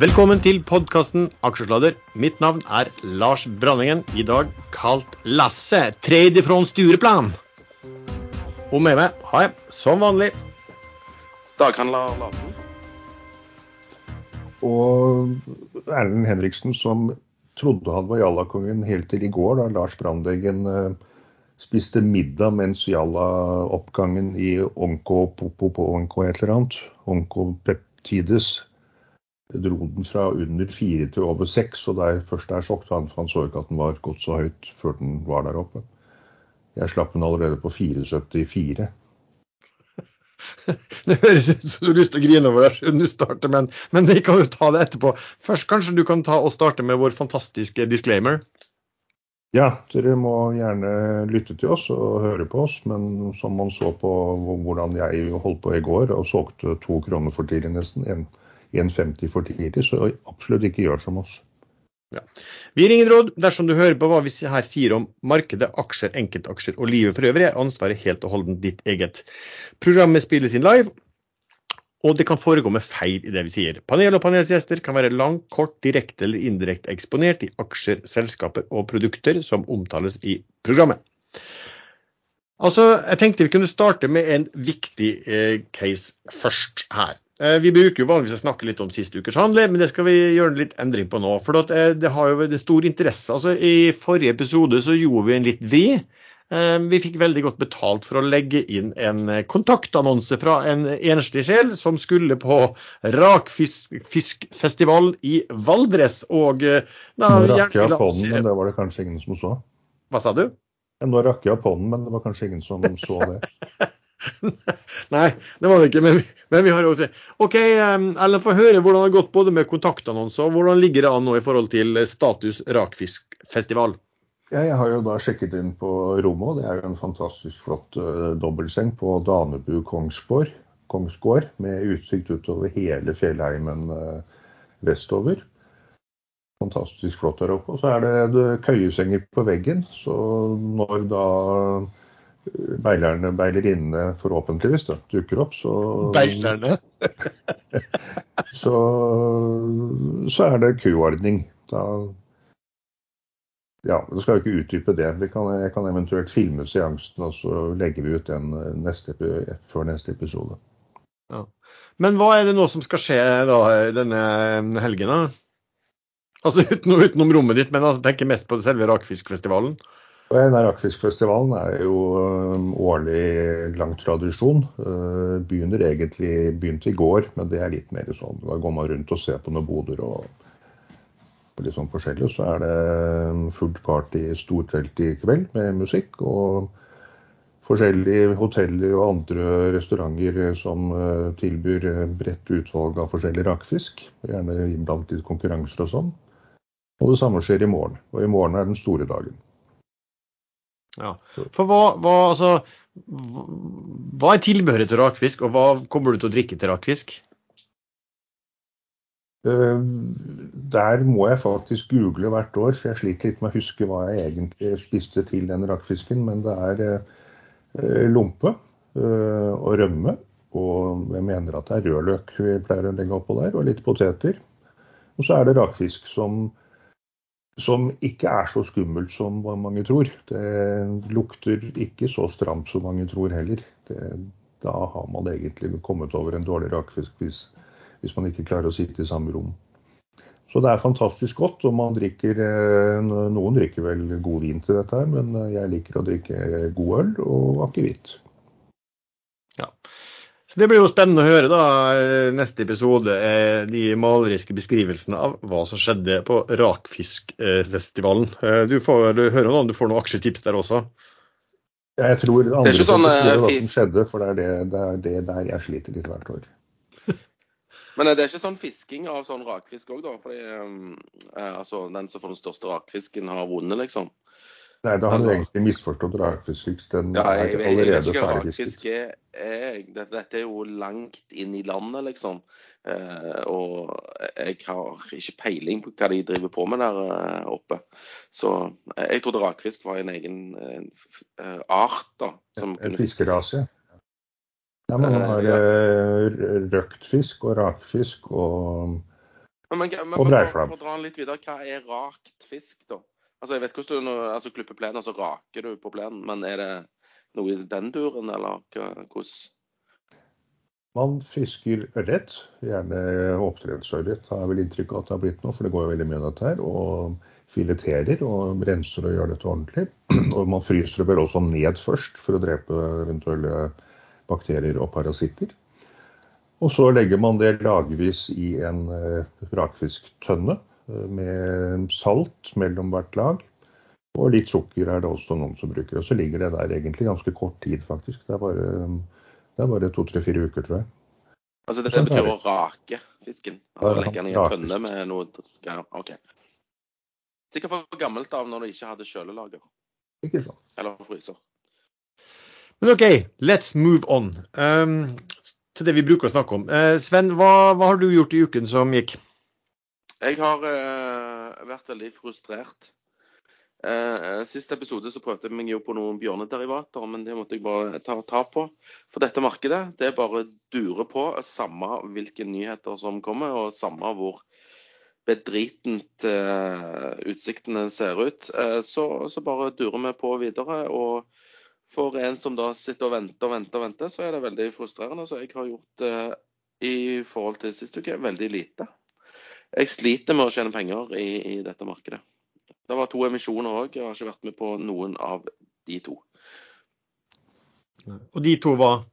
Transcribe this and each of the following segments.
Velkommen til podkasten Aksjesladder. Mitt navn er Lars Branningen, i dag kalt Lasse. Tredje fra Stureplan. Og med meg har jeg, som vanlig Daghandler Larsen. Og Erlend Henriksen som trodde han var Jallakongen helt til i går, da Lars Brandeggen eh, spiste middag mens Jalla-oppgangen i Onko Popo på Onko et eller annet, Onko Peptides, dro den fra under fire til over seks. Og der først der sjokk. han, han så ikke at den var gått så høyt før den var der oppe. Jeg slapp den allerede på 4,74. Det høres ut som du har lyst til å grine over det siden du starter, men, men vi kan jo ta det etterpå. Først kanskje du kan ta og starte med vår fantastiske disclaimer. Ja, dere må gjerne lytte til oss og høre på oss, men som man så på hvordan jeg holdt på i går og solgte to kroner for tidlig nesten, 1,50 for tidlig, så absolutt ikke gjør som oss. Ja. Vi gir ingen råd dersom du hører på hva vi her sier om markedet, aksjer, enkeltaksjer og livet for øvrig, er ansvaret helt og holdent ditt eget. Programmet spilles inn live, og det kan forekomme feil i det vi sier. Panel og panelsgjester kan være langt, kort, direkte eller indirekte eksponert i aksjer, selskaper og produkter som omtales i programmet. Altså, Jeg tenkte vi kunne starte med en viktig eh, case først her. Eh, vi bruker jo vanligvis å snakke litt om siste ukers handler, men det skal vi gjøre litt endring på nå. For eh, det har jo stor interesse. Altså, I forrige episode så gjorde vi en litt vri. Eh, vi fikk veldig godt betalt for å legge inn en kontaktannonse fra en enslig sjel som skulle på rakfiskfestival i Valdres. Og da, Nå rakk jeg på den, men det var det kanskje ingen som så. Hva sa du? Nå rakk jeg på den, men det var kanskje ingen som så det. Nei, det var det ikke. Men, men vi har også OK, Ellen, få høre hvordan det har gått både med kontaktannonser og hvordan ligger det an nå i forhold til status rakfiskfestival? Ja, jeg har jo da sjekket inn på rommet, og det er jo en fantastisk flott uh, dobbeltseng på Danebu Kongsgård, Kongsgård med utsikt utover hele fjellheimen uh, vestover. Fantastisk flott der oppe. Og så er det, det køyesenger på veggen, så når da beilerne, beilerinnene forhåpentligvis da, dukker opp, så Beilerne? så, så er det kuordning Da Ja, da skal jo ikke utdype det. Kan, jeg kan eventuelt filme seansen, og så legger vi ut den neste, før neste episode. Ja. Men hva er det nå som skal skje da denne helgen? da? Altså utenom, utenom rommet ditt, men jeg tenker mest på selve rakfiskfestivalen? Rakfiskfestivalen er jo um, årlig lang tradisjon. Uh, begynner egentlig begynte i går, men det er litt mer sånn. Da går man rundt og ser på noen boder og, litt sånn forskjellig. Så er det um, fullt party i stort i kveld med musikk. Og forskjellige hoteller og andre restauranter som uh, tilbyr bredt utvalg av forskjellig rakfisk. Gjerne iblant litt konkurranser og sånn. Og det samme skjer i morgen. Og i morgen er den store dagen. Ja. For hva, hva, altså, hva er tilbehøret til rakfisk, og hva kommer du til å drikke til rakfisk? Der må jeg faktisk google hvert år, for jeg sliter litt med å huske hva jeg egentlig spiste til den rakfisken. Men det er uh, lompe uh, og rømme, og jeg mener at det er rødløk vi pleier å legge oppå der, og litt poteter. Og så er det rakfisk som som ikke er så skummelt som mange tror. Det lukter ikke så stramt som mange tror heller. Det, da har man egentlig kommet over en dårlig rakfisk hvis, hvis, man ikke klarer å sitte i samme rom. Så det er fantastisk godt. og man drikker, eh, Noen drikker vel god vin til dette, her, men jeg liker å drikke god øl og akevitt. Så Det blir jo spennende å høre da, neste episode, eh, de maleriske beskrivelsene av hva som skjedde på Rakfiskfestivalen. Eh, du får du høre om du får noen aksjetips der også? Jeg tror andre det er ikke sånn, hva som skjedde, for det er det, det er det, der jeg sliter litt hvert år. Men det er ikke sånn fisking av sånn rakfisk òg, da? Fordi um, altså, den som får den største rakfisken, har vunnet, liksom? Nei, da har du egentlig misforstått rakfisk. Den ja, jeg, er allerede ferdigfisket. Dette er jo langt inn i landet, liksom. Eh, og jeg har ikke peiling på hva de driver på med der eh, oppe. Så eh, jeg trodde rakfisk var en egen en, uh, art, da. Som en fiskerase? Ja, men man har ja. røkt fisk og rakfisk og Men, men, men, men for å dra den litt videre, hva er rakt fisk, da? Altså, Jeg vet hvordan du altså, klipper plenen, og så raker du på plenen. Men er det noe i den duren, eller hvordan? Man fisker ørret, gjerne oppdrettsørret, har jeg vel inntrykk av at det har blitt nå, for det går jo veldig mye av dette her. Og fileterer og renser og gjør dette ordentlig. Og man fryser det vel også ned først for å drepe eventuelle bakterier og parasitter. Og så legger man det lagvis i en eh, rakfisktønne med salt mellom hvert lag. Og litt sukker er det også noen som bruker. Og så ligger det der egentlig ganske kort tid, faktisk. Det er bare, bare to-tre-fire uker, tror jeg. Altså det, det betyr å rake fisken? Altså legge den i en pønne med noe greier? OK. Sikkert for gammelt av når du ikke hadde kjølelager. Ikke sant. Eller fryser. Men OK, let's move on um, til det vi bruker å snakke om. Uh, Sven, hva, hva, har du gjort i uken som gikk? Jeg har uh, vært veldig frustrert. Uh, siste episode så prøvde jeg meg jo på noen bjørnederivater, men det måtte jeg bare ta, ta på. For dette markedet det bare durer på, samme hvilke nyheter som kommer, og samme hvor bedritent uh, utsiktene ser ut, så, så, bare durer vi på videre. Og for en som da sitter og venter og venter, og venter, så er det veldig frustrerende. Så jeg har gjort i forhold til sist uke veldig lite. Jeg sliter med å tjene penger i, i dette markedet. Det var to emisjoner òg. Jeg har ikke vært med på noen av de to. Og de to var?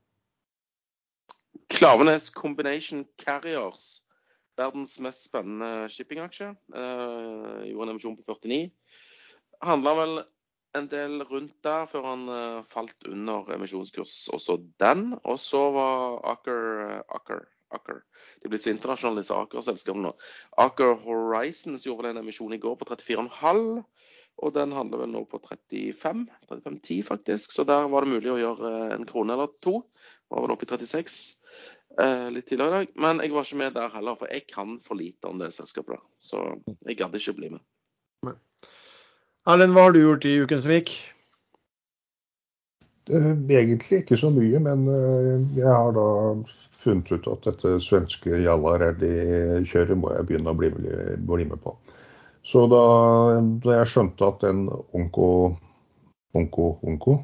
Klavenes Combination Carriers verdens mest spennende shippingaksje. Uh, gjorde en emisjon på 49. Handla vel en del rundt der før han uh, falt under emisjonskurs, også den. Og så var Aker Aker, Aker. De er blitt så internasjonale, disse Aker-selskapene nå. Aker Horizons gjorde vel en emisjon i går på 34,5. Og den handler vel nå på 35, 35,10 faktisk. Så der var det mulig å gjøre eh, en krone eller to. Var vel oppe i 36 eh, litt tidligere i dag. Men jeg var ikke med der heller, for jeg kan for lite om det selskapet Da. Så jeg gadd ikke bli med. Erlend, hva har du gjort i uken som gikk? Eh, egentlig ikke så mye, men eh, jeg har da funnet ut at dette svenske Jalla Rally-kjøret må jeg begynne å bli, bli, med på. Så da, da jeg skjønte at den Onko Onko Onko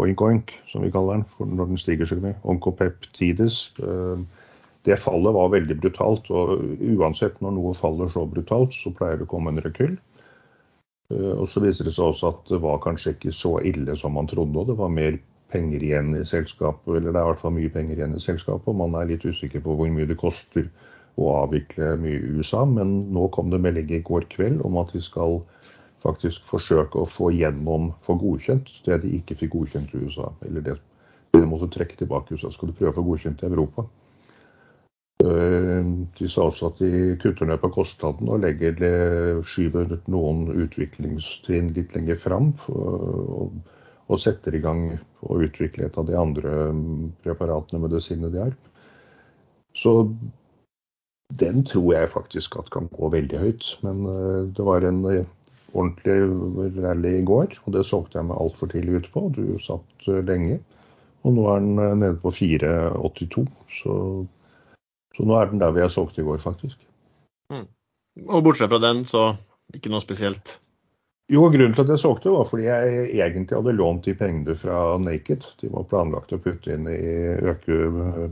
oink oink, som vi kaller den når den stiger så mye, onkopeptides. Eh, det fallet var veldig brutalt. og Uansett når noe faller så brutalt, så pleier det å komme en rekyll. Eh, og Så viser det seg også at det var kanskje ikke så ille som man trodde. og Det var mer penger igjen i selskapet, eller det er i hvert fall mye penger igjen i selskapet. og Man er litt usikker på hvor mye det koster å avvikle mye i USA. Men nå kom det melding i går kveld om at de skal faktisk forsøke å få gjennom, få godkjent det de ikke fikk godkjent i USA. Eller det de måtte trekke tilbake i USA, skal du prøve å få godkjent i Europa. Eh, de sa også at de kutter ned på kostnaden og legger, skyver noen utviklingstrinn litt lenger fram. Og, og setter i gang å utvikle et av de andre preparatene, medisinene de har. Så den tror jeg faktisk at kan gå veldig høyt. Men eh, det var en ordentlig rally i går, og det solgte jeg meg altfor tidlig ut på. Du satt eh, lenge. Og nå er den eh, nede på 4,82. Så, så, nå er den der vi har solgt i går, faktisk. Mm. Og bortsett fra den, så ikke noe spesielt? Jo, grunnen til at jeg solgte, var fordi jeg egentlig hadde lånt de pengene fra Naked. De var planlagt å putte inn i øke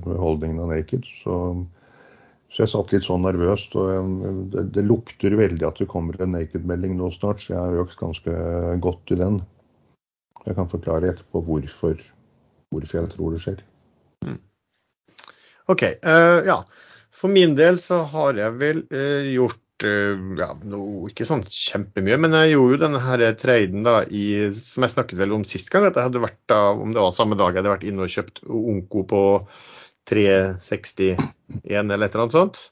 holdningen av Naked. Så så jeg satt litt sånn nervøst. og det, det, lukter veldig at det kommer en naked-melding nå snart, så jeg har økt ganske godt i den. Jeg kan forklare etterpå hvorfor, hvorfor jeg tror det skjer. Mm. OK. Uh, ja. For min del så har jeg vel uh, gjort ja, no, ikke sånn kjempemye, men jeg gjorde jo denne her traden da i, som jeg snakket vel om sist gang. At jeg hadde vært da, om det var samme dag jeg hadde vært inne og kjøpt Onko på 361 eller et eller annet sånt.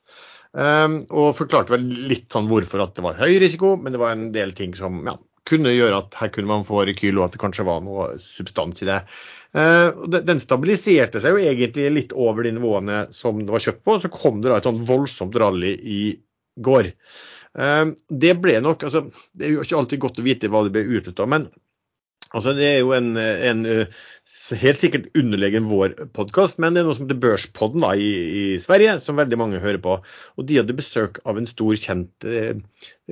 Um, og forklarte vel litt sånn hvorfor at det var høy risiko, men det var en del ting som ja, kunne gjøre at her kunne man få rekyl, og at det kanskje var noe substans i det. Uh, den stabiliserte seg jo egentlig litt over de nivåene som det var kjøpt på. Så kom det da et sånn voldsomt rally i går. Uh, det ble nok altså, Det er jo ikke alltid godt å vite hva det ble utløst av, men altså, det er jo en, en helt sikkert underlegen vår podkast, men det er noe som heter Børspodden da, i, i, Sverige, som veldig mange hører på. Og De hadde besøk av en stor, kjent eh,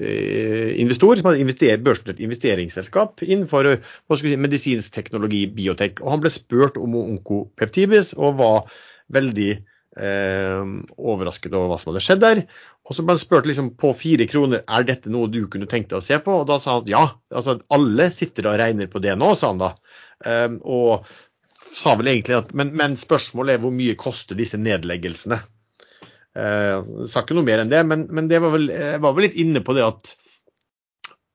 eh investor som hadde invester, børsnotert investeringsselskap innenfor si, medisinsk teknologi, biotek. Og Han ble spurt om onkopeptibis og var veldig eh, overrasket over hva som hadde skjedd der. Og så ble han spurt liksom, på fire kroner er dette noe du kunne tenkt deg å se på. Og da sa han ja, altså alle sitter og regner på det nå, sa han da. Um, og sa vel egentlig at men, men, spørsmålet er hvor mye koster disse nedleggelsene. Uh, sa ikke noe mer enn det, men, men det var vel, jeg var vel litt inne på det at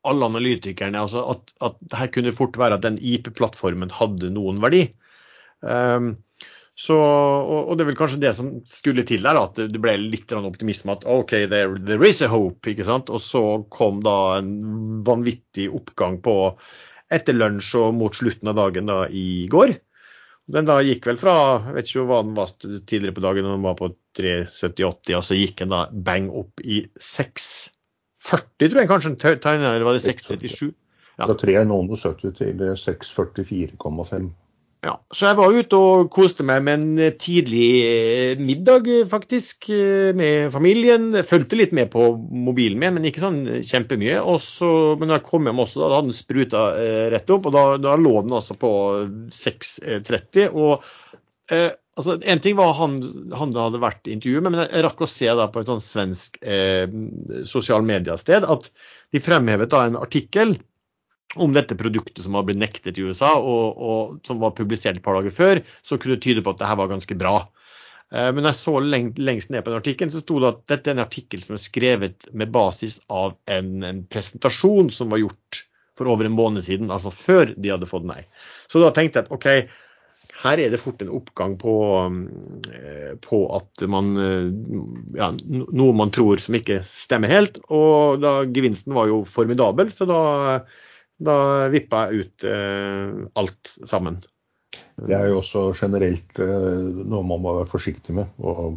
alle analytikerne altså at, at her kunne fort være at den IP-plattformen hadde noen verdi. Um, så, og, og, det er vel kanskje det som skulle til der, at det ble litt optimisme at OK, there, there, is a hope. ikke sant? Og så kom da en vanvittig oppgang på etter lunsj og mot slutten av dagen da i går. Den da gikk vel fra jeg vet ikke hva den var tidligere på dagen, den var på 3,70-80, og så gikk den da bang opp i 6,40, tror jeg kanskje, eller var det 6,37? Ja. Fra 3,70 til 6,44,5. Ja, så jeg var ute og koste meg med en tidlig eh, middag, faktisk, eh, med familien. Fulgte litt med på mobilen min, men ikke sånn kjempemye. Også, men da jeg kom hjem også, da hadde den spruta eh, rett opp, og da, da lå den altså på 6.30. og eh, altså, En ting var han, han hadde vært i intervjuet med, men jeg rakk å se da på et sånn svensk eh, sosial at de fremhevet da en artikkel om dette produktet som var blitt nektet i USA, og, og, som var publisert et par dager før, så kunne det tyde på at det her var ganske bra. Eh, men jeg så lengst ned på den artikkelen, så sto det at dette er en artikkel som er skrevet med basis av en, en, presentasjon som var gjort for over en måned siden, altså før de hadde fått nei. Så da tenkte jeg at OK, her er det fort en oppgang på, eh, på at man eh, ja, Noe man tror som ikke stemmer helt. Og da gevinsten var jo formidabel, så da da vippa jeg ut eh, alt sammen. Det er jo også generelt eh, noe man må være forsiktig med. Å,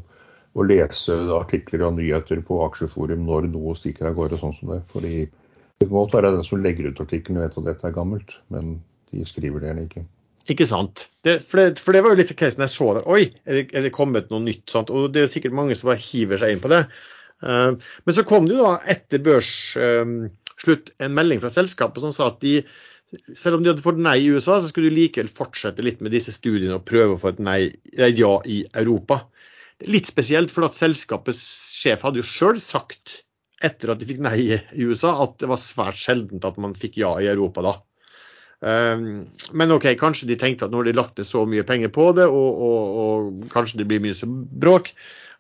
å lese artikler og nyheter på aksjeforum når noe stikker av gårde sånn som det. Fordi det kan godt være den som legger ut artikkelen vet at dette er gammelt, men de skriver det gjerne ikke. Ikke sant. Det, for, det, for, det, var jo litt casen jeg så der. Oi, er det, er det kommet noe nytt? Sant? Og det er sikkert mange som bare hiver seg inn på det. Uh, men så kom det jo da etter børs, uh, slutt en melding fra selskapet som sa at de, selv om de hadde fått nei i USA, så skulle de likevel fortsette litt med disse studiene og prøve å få et nei, ja i Europa. Litt spesielt, for at selskapets sjef hadde jo sjøl sagt etter at de fikk nei i USA, at det var svært sjeldent at man fikk ja i Europa da. Um, men OK, kanskje de tenkte at nå har de lagt ned så mye penger på det, og, og, og kanskje det blir mye bråk,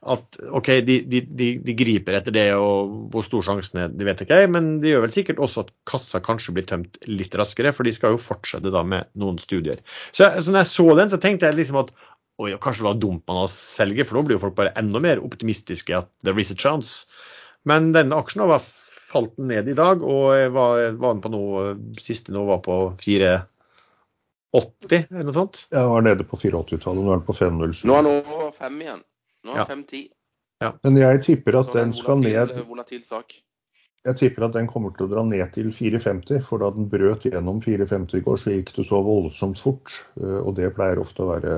at OK, de, de, de, de, griper etter det, og hvor stor sjansen er, det vet ikke jeg. Men det gjør vel sikkert også at kassa kanskje blir tømt litt raskere, for de skal jo fortsette da med noen studier. Så, så når jeg så den, så tenkte jeg liksom at oi, kanskje det var dumt man å selge, for nå blir jo folk bare enda mer optimistiske at there is a chance. Men denne aksjen har falt ned i dag, og var, var den på noe siste nå var på 480 eller noe sånt? Jeg var nede på 480-tallet, nå er den på 507. Nå er den over 5 igjen. Nå er ja. 5-10. Ja. Men jeg tipper at den skal ned volatil sak. Jeg tipper at den kommer til å dra ned til 4,50, for da den brøt gjennom 4,50 i går, så gikk det så voldsomt fort. Eh, og det pleier ofte å være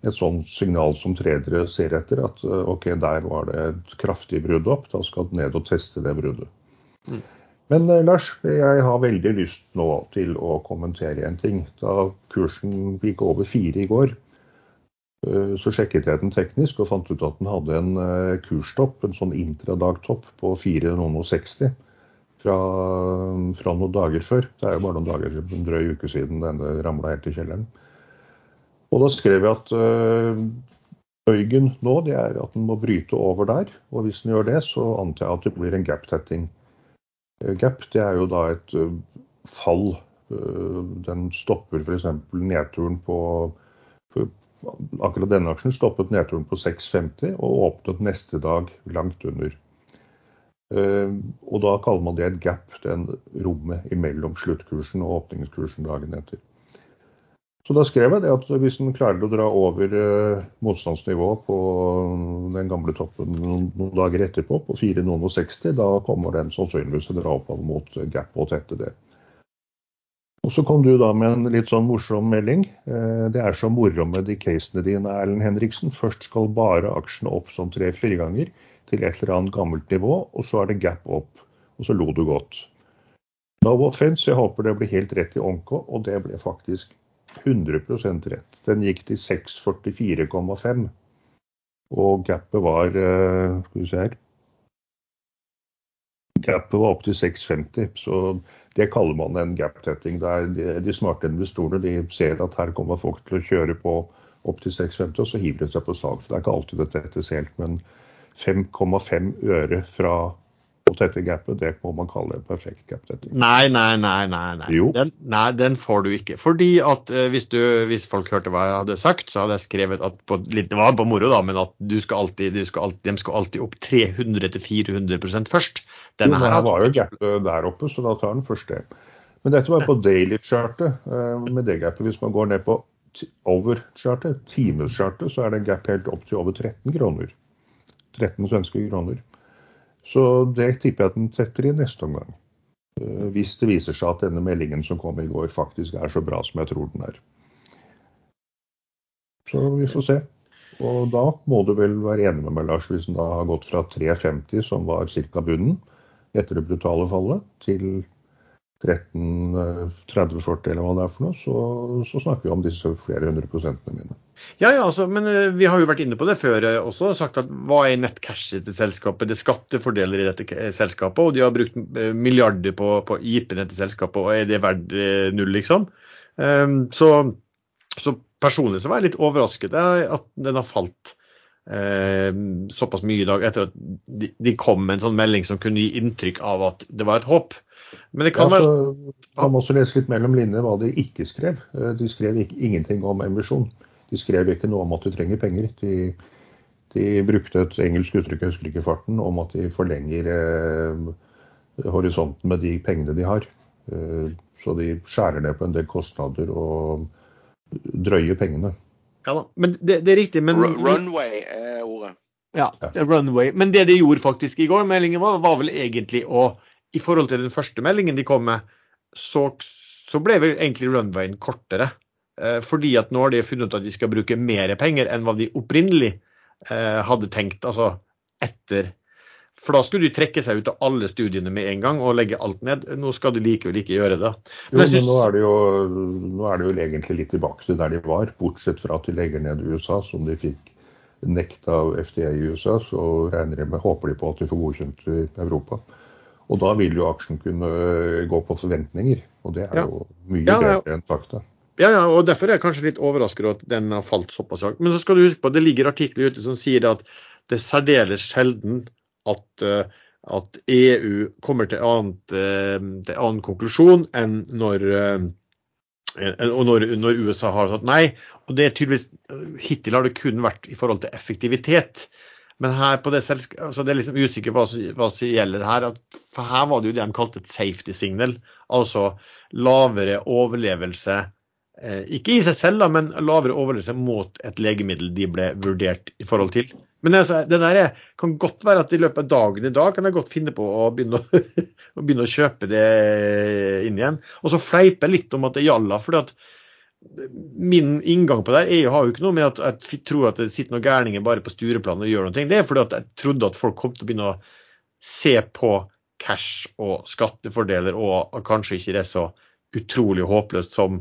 et sånt signal som tredere ser etter, at eh, OK, der var det et kraftig brudd opp, da skal den ned og teste det bruddet. Mm. Men eh, Lars, jeg har veldig lyst nå til å kommentere en ting. Da kursen gikk over fire i går, så sjekket jeg den teknisk og fant ut at den hadde en kursstopp, kurstopp, en sånn intradagtopp på 4,60 fra, fra noen dager før. Det er jo bare noen dager, en drøy uke siden denne ramla helt i kjelleren. Og da skrev jeg at øygen bøygen nå det er at den må bryte over der. Og hvis den gjør det, så antar jeg at det blir en gap-tetting. Gap det er jo da et fall. Den stopper f.eks. nedturen på akkurat denne aksjen stoppet nedturen på 6,50 og åpnet neste dag langt under. Eh, og da kaller man det et gap, den rommet imellom sluttkursen og åpningskursen dagen etter. Så da skrev jeg det at hvis den klarer å dra over eh, motstandsnivået på den gamle toppen noen dager etterpå, på 4,60, da kommer den sannsynligvis til å dra oppover mot gap og tette det. Og så kom du da med en litt sånn morsom melding. Eh, det er så moro med de casene dine, Erlend Henriksen. Først skal bare aksjene opp som tre-fire ganger til et eller annet gammelt nivå, og så er det gap opp. Og så lo du godt. No offense, jeg håper det blir helt rett i Onko, og det ble faktisk 100% rett. Den gikk til 644,5. Og gapet var eh, Skal vi se her Gapet var opp til 6,50, så det kaller man en gap-tetting. De, de smarte investorene de ser at her kommer folk til å kjøre på opp til 6,50, og så hiver de seg på salg. For det er ikke alltid det tettes helt, men 5,5 øre fra å dette gapet, det må man kalle en perfekt gap-tetting. Nei, nei, nei. nei, nei. Den, nei. Den, får du ikke. Fordi at eh, hvis, du, hvis, folk hørte hva jeg hadde sagt, så hadde jeg skrevet at på, litt, det var på moro, da, men at du skal alltid, du skal alltid, de skal alltid opp 300-400% først. Denne her, var jo gapet der oppe, så da tar den først det. Men dette var på daily-chartet. Eh, med det gapet, hvis man går ned på over-chartet, times-chartet, så er det gap helt opp til over 13 kroner. 13 svenske kroner. Så det tipper jeg at den setter i neste omgang. Eh, hvis det viser seg at denne meldingen som kom i går faktisk er så bra som jeg tror den er. Så vi får se. Og da må du vel være enig med meg, Lars, hvis den da har gått fra 3,50, som var ca. bunnen etter det brutale fallet, til 13-30-40 eller hva det er for noe, så, så, snakker vi om disse flere hundre prosentene mine. Ja, ja, altså, men uh, vi har jo vært inne på det før uh, også. sagt at Hva er nettcashet til selskapet? Det er skattefordeler i dette eh, selskapet, og de har brukt milliarder på, på IP-ene til selskapet, og er det verdt null, liksom? Um, så, så, personlig så var jeg litt overrasket at den har falt såpass mye i dag, etter at de, de kom med en sånn melding som kunne gi inntrykk av at det var et håp. Men det kan ja, så, Man må også lese litt mellom linjene hva de ikke skrev. Eh, de skrev ikke, ingenting om emisjon. De skrev ikke noe om at de trenger penger. De, de brukte et engelsk uttrykk, jeg husker ikke farten, om at de forlenger eh, horisonten med de pengene de har. Eh, så de skjærer ned på en del kostnader og drøyer pengene. Ja da, men det, det er riktig. Men... Runway er ordet. Ja, runway. Men det de gjorde faktisk i går, meldingen var, var vel egentlig å i forhold til den første meldingen de kom med, så, så ble vel egentlig runwayen kortere. Eh, fordi at nå har de funnet ut at de skal bruke mer penger enn hva de opprinnelig eh, hadde tenkt. Altså etter For da skulle de trekke seg ut av alle studiene med en gang og legge alt ned. Nå skal de likevel ikke gjøre det. Men, jo, men nå, er det jo, nå er det jo egentlig litt tilbake til der de var, bortsett fra at de legger ned USA, som de fikk nekta av FDA i USA. Så regner jeg med, håper de på at de får godkjent i Europa. Og da vil jo aksjen kunne øh, gå på forventninger, og det er ja. jo mye ja, bedre enn fakta. Ja, ja, og Derfor er jeg kanskje litt overrasket over at den har falt såpass. Men så skal du huske på at det ligger artikler ute som sier at det er særdeles sjelden at, øh, at EU kommer til, annet, øh, til annen konklusjon enn når, når, når, USA har sagt nei. Og det er tydeligvis, Hittil har det kun vært i forhold til effektivitet. Men her på det selskapet, altså det er litt usikkert hva, hva, som gjelder her. for her var det jo det de kalte et safety signal. Altså lavere overlevelse. Eh, ikke i seg selv, da, men lavere overlevelse mot et legemiddel de ble vurdert i forhold til. Men altså, det der er, kan godt være at i løpet av dagen i dag kan jeg godt finne på å begynne å, å, begynne å kjøpe det inn igjen. Og så fleipe litt om at det gjaldt. fordi at min inngang på det her har jo ikke noe med at jeg tror at det sitter noen gærninger bare på Stureplan og gjør noe. Det er fordi at jeg trodde at folk kom til å begynne å se på cash og skattefordeler, og kanskje ikke det er så utrolig håpløst som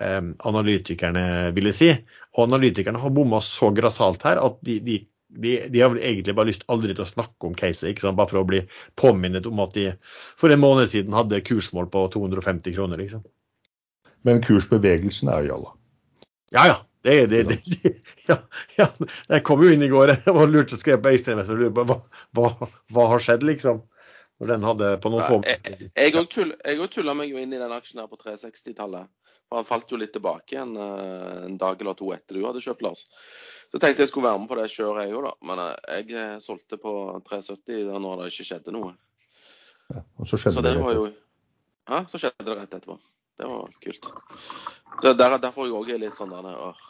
eh, analytikerne ville si. Og analytikerne har bomma så grassat her at de, de, de, de, har vel egentlig bare lyst aldri til å snakke om caset, bare for å bli påminnet om at de for en måned siden hadde kursmål på 250 kroner. liksom. Men kursbevegelsen er jo jalla. Ja, ja. Det, det, det, det, ja, ja. Jeg kom jo inn i går og var lurt å skrive på og lurte på hva, hva, hva, har skjedd, liksom. Når den hadde på noen få Jeg òg tull, tulla meg jo inn i den aksjen her på 360-tallet. For Han falt jo litt tilbake igjen eh, en dag eller to etter du hadde kjøpt, Lars. Så tenkte jeg skulle være med på det kjøret, jeg òg, da. Men eh, jeg eh, solgte på 370 da når det ikke skjedde noe. Ja, og så skjedde så det, det var jo Ja, så skjedde det rett etterpå. Det var kult. Det er derfor jeg òg er litt sånn der åh,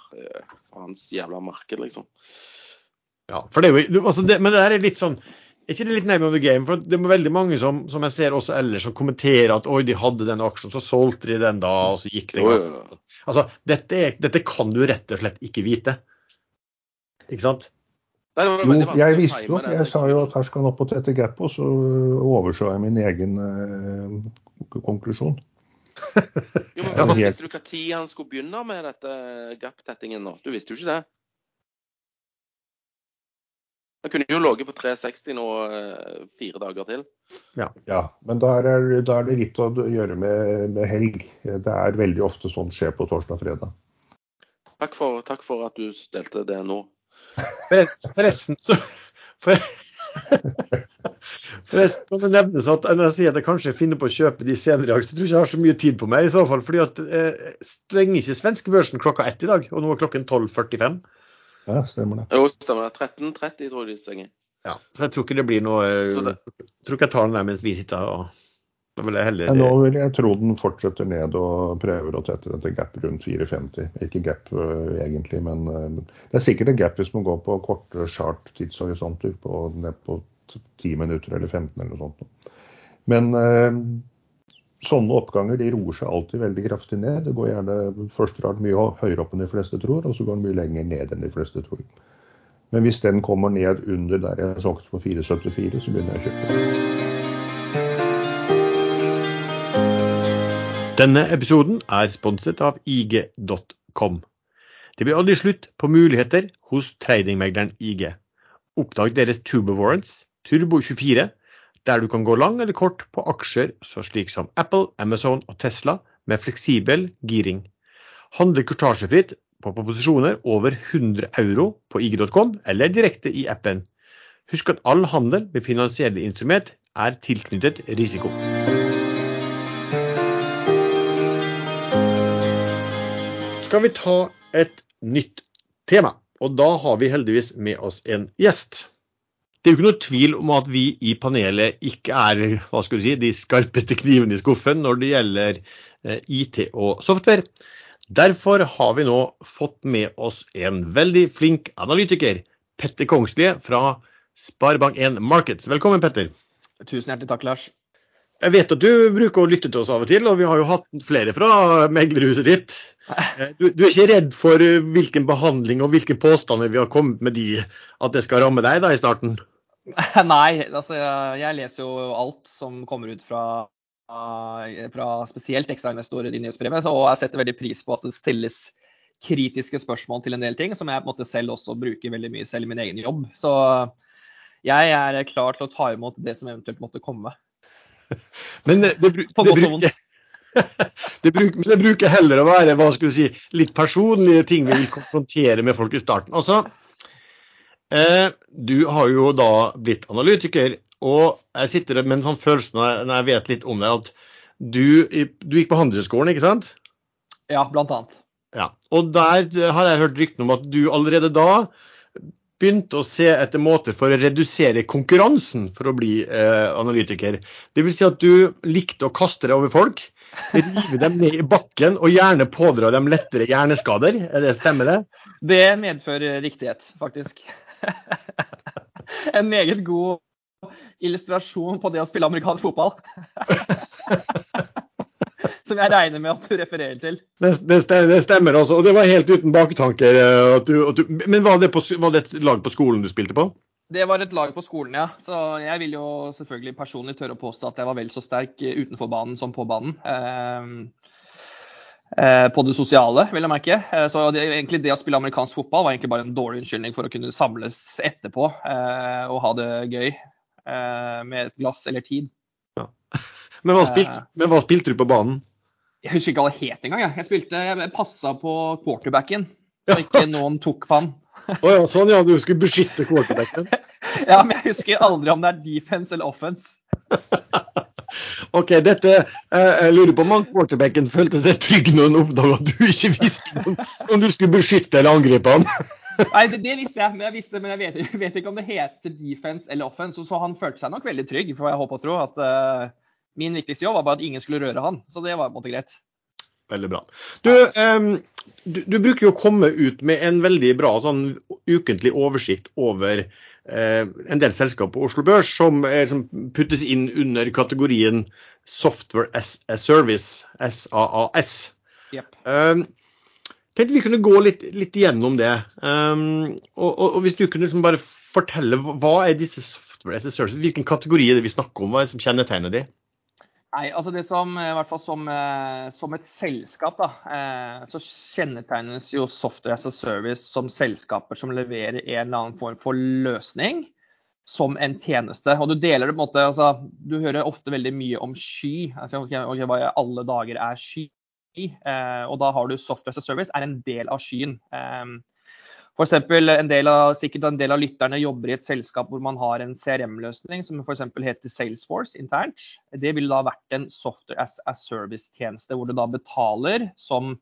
Faens jævla marked, liksom. Ja, for det er jo, altså det, men det der er litt sånn Er ikke det litt name of the game? For det er veldig mange som, som jeg ser også ellers, som kommenterer at oi, de hadde den aksjen, så solgte de den da, og så gikk det. galt. Altså, dette, er, dette kan du rett og slett ikke vite. Ikke sant? Nei, Jo, jeg visste jo. Jeg sa jo at her skal han opp og tette gapet, og så overså jeg min egen eh, konklusjon. Jo, men Ja. altså, Visste du hva tid han skulle begynne med dette gap-tettingen nå? Du visste jo ikke det. Han kunne jo ligget på 360 nå eh, fire dager til. Ja, men da er, da er det litt å gjøre med, med helg. Det er veldig ofte sånn skjer på torsdag og fredag. Takk for, takk for at du delte det nå. Forresten så for, Kan det nevnes at sier at jeg kanskje finner på å kjøpe de senere i dag, så tror jeg ikke jeg har så mye tid på meg i så fall. fordi at eh, stenger ikke svenske børsen klokka ett i dag, og nå er klokken 12.45. Ja, stemmer det. Jo, stemmer det. 13.30 tror jeg de stenger. Ja, så jeg tror ikke det blir noe eh, det- tror ikke jeg tar den der mens vi sitter og Da vil jeg heller Men nå vil jeg tro den fortsetter ned og prøver å tette dette gap rundt 4,50. Ikke gap øh, egentlig, men øh, det er sikkert en gap hvis man går på korte chart tidshorisonter, på, ned på 10 minutter eller 15 eller noe sånt. Men eh, sånne oppganger de roer seg alltid veldig kraftig ned. Det går gjerne først rart mye høyere opp enn de fleste tror, og så går den mye lenger ned enn de fleste tror. Men hvis den kommer ned under der jeg solgte på 4,74, så begynner jeg å kjøpe. Denne episoden er sponset av IG.com. Det blir aldri slutt på muligheter hos tradingmegleren IG. Oppdag deres Turbo Warrants, Turbo24, der du kan gå lang eller kort på aksjer så slik som Apple, Amazon og Tesla med fleksibel giring. Handle kurtasjefritt på proposisjoner over 100 euro på IG.com eller direkte i appen. Husk at all handel med finansielle instrument er tilknyttet risiko. skal vi ta et nytt tema. Og da har vi heldigvis med oss en gjest. Det er jo ikke noe tvil om at vi i panelet ikke er hva skal du si, de skarpeste knivene i skuffen når det gjelder eh, IT og software. Derfor har vi nå fått med oss en veldig flink analytiker, Petter Kongslie fra Sparebank1 Markets. Velkommen, Petter. Tusen hjertelig takk, Lars. Jeg vet at du bruker å lytte til oss av og til, og vi har jo hatt flere fra meglerhuset ditt. Eh, Du, du er ikke redd for eh, hvilken behandling og hvilke påstander vi har kommet med de, at det skal ramme deg da i starten? Nei, altså jeg leser jo alt som kommer ut fra, fra spesielt ekstrainvestorer i nyhetsbrevet, og jeg setter veldig pris på at det stilles kritiske spørsmål til en del ting, som jeg på en måte selv også bruker veldig mye selv i min egen jobb. Så jeg er klar til å ta imot det som eventuelt måtte komme. Men det, bru- På det, godt og bruker, det, bruker, det bruker heller å være hva skal du si, litt personlige ting vi vil konfrontere med folk i starten. Altså, eh, du har jo da blitt analytiker, og jeg sitter med en sånn følelse når jeg, vet litt om det, at du, du gikk på Handelshøyskolen, ikke sant? Ja, blant annet. Ja. Og der har jeg hørt ryktene om at du allerede da begynte å se etter måter for å redusere konkurransen for å bli eh, analytiker. Det vil si at du likte å kaste deg over folk, rive dem ned i bakken og gjerne pådra dem lettere hjerneskader. Er det Stemmer det? Det medfører riktighet, faktisk. en meget god illustrasjon på det å spille amerikansk fotball. Som jeg regner med at du refererer til. Det, det, stemmer, det stemmer altså. Og det var helt uten baktanker. eh, At du, at du, men var det, på, var det et lag på skolen du spilte på? Det var et lag på skolen, ja. Så jeg vil jo selvfølgelig personlig tørre å påstå at jeg var vel så sterk utenfor banen som på banen. Eh, eh, på det sosiale, vil jeg merke. Eh, så det, egentlig det å spille amerikansk fotball var egentlig bare en dårlig unnskyldning for å kunne samles etterpå eh, og ha det gøy eh, med et glass eller tid. Men hva spilte, men hva spilte du på banen? Jeg husker ikke hva det het engang. Jeg. jeg spilte, jeg passa på quarterbacken, så ikke noen tok på han. Å ja, sånn ja, du skulle beskytte quarterbacken. Ja, men jeg husker aldri om det er defense eller offense. Ok, dette, eh, Jeg lurer på om han quarterbacken følte seg trygg når han oppdaga at du ikke visste om, om du skulle beskytte eller angripe han. Nei, det, det visste jeg, men jeg, visste, men jeg vet, jeg vet ikke om det heter defense eller offense. Så, så han følte seg nok veldig trygg, for jeg håper og tror at uh, min viktigste jobb var bare at ingen skulle røre han. Så det var på en måte greit. Veldig bra. Du, um, du, du bruker jo å komme ut med en veldig bra sånn ukentlig oversikt over en del selskaper på Oslo Børs som, er, som, puttes inn under kategorien Software as a Service, SAAS. Yep. Um, tenkte vi kunne gå litt, litt gjennom det. Um, og, og, og, hvis du kunne liksom bare fortelle hva er disse Software as a Service, hvilken kategori er det vi snakker om, hva er det som kjennetegner de? Nei, altså det som, i hvert fall som, eh, som et selskap, da, eh, så kjennetegnes jo Software as a Service som selskaper som leverer en eller annen form for løsning som en tjeneste. Og du deler det på en måte, altså, du hører ofte veldig mye om sky. altså okay, i alle dager er sky? Eh, og da har du Software as a Service er en del av skyen. Eh, for eksempel, en del av, sikkert en del av lytterne jobber i et selskap hvor man har en CRM-løsning som f.eks. heter Salesforce internt. Det ville da vært en software as a service-tjeneste hvor du da betaler som,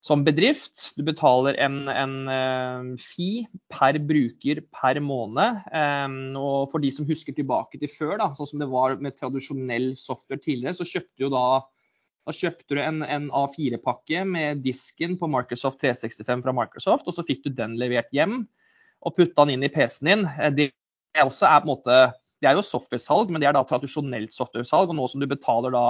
som bedrift. Du betaler en, en uh, fee per bruker per måned. Um, og for de som husker tilbake til før, da, sånn som det var med tradisjonell software tidligere, så kjøpte jo da da kjøpte du en, en A4-pakke med disken på Microsoft 365 fra Microsoft, og så fikk du den levert hjem og putta den inn i PC-en din. Eh, det er, også er, måte, det er jo software-salg, men det er da tradisjonelt software-salg. Og nå som du betaler da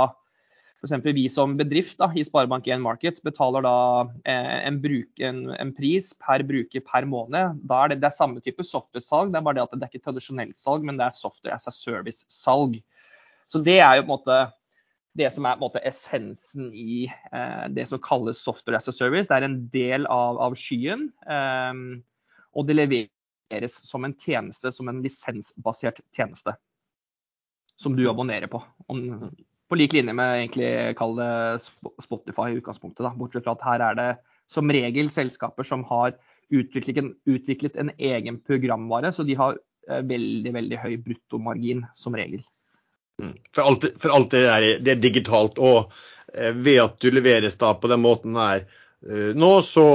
F.eks. vi som bedrift da, i Sparebank1 Markets betaler da eh, en, bruk, en, en, pris per bruker per måned. Da er det, det er samme type software-salg, det er bare det at det er ikke tradisjonelt salg, men det er software as a service-salg. Så det er jo på en måte det som er på en måte essensen i eh, det som kalles software as a service. Det er en del av, av skyen, eh, og det leveres som en tjeneste, som en lisensbasert tjeneste. Som du abonnerer på. Om, på lik linje med egentlig kall det Spotify i utgangspunktet. Da. Bortsett fra at her er det som regel selskaper som har utviklet en, utviklet en egen programvare, så de har eh, veldig, veldig høy bruttomargin som regel. Mm. For alt, for alt det, er, det er digitalt. Og eh, ved at du leveres da på den måten her eh, nå, så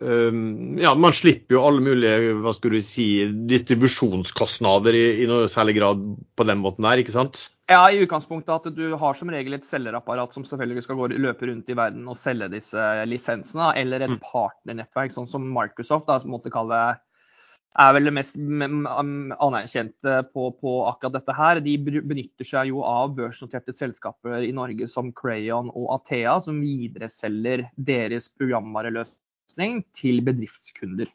um, ja, man slipper jo alle mulige hva skulle du si, distribusjonskostnader i, i noe særlig grad på den måten her, ikke sant? Ja, i utgangspunktet at du har som regel et selgerapparat som selvfølgelig skal gå, løpe rundt i verden og selge disse lisensene, eller et mm. partnernettverk, sånn som Microsoft, da, som måtte kalle det er vel det mest anerkjente på, på, akkurat dette her. De benytter seg jo av børsnoterte selskaper i Norge som Crayon og Athea, som videreselger deres programvareløsning til bedriftskunder.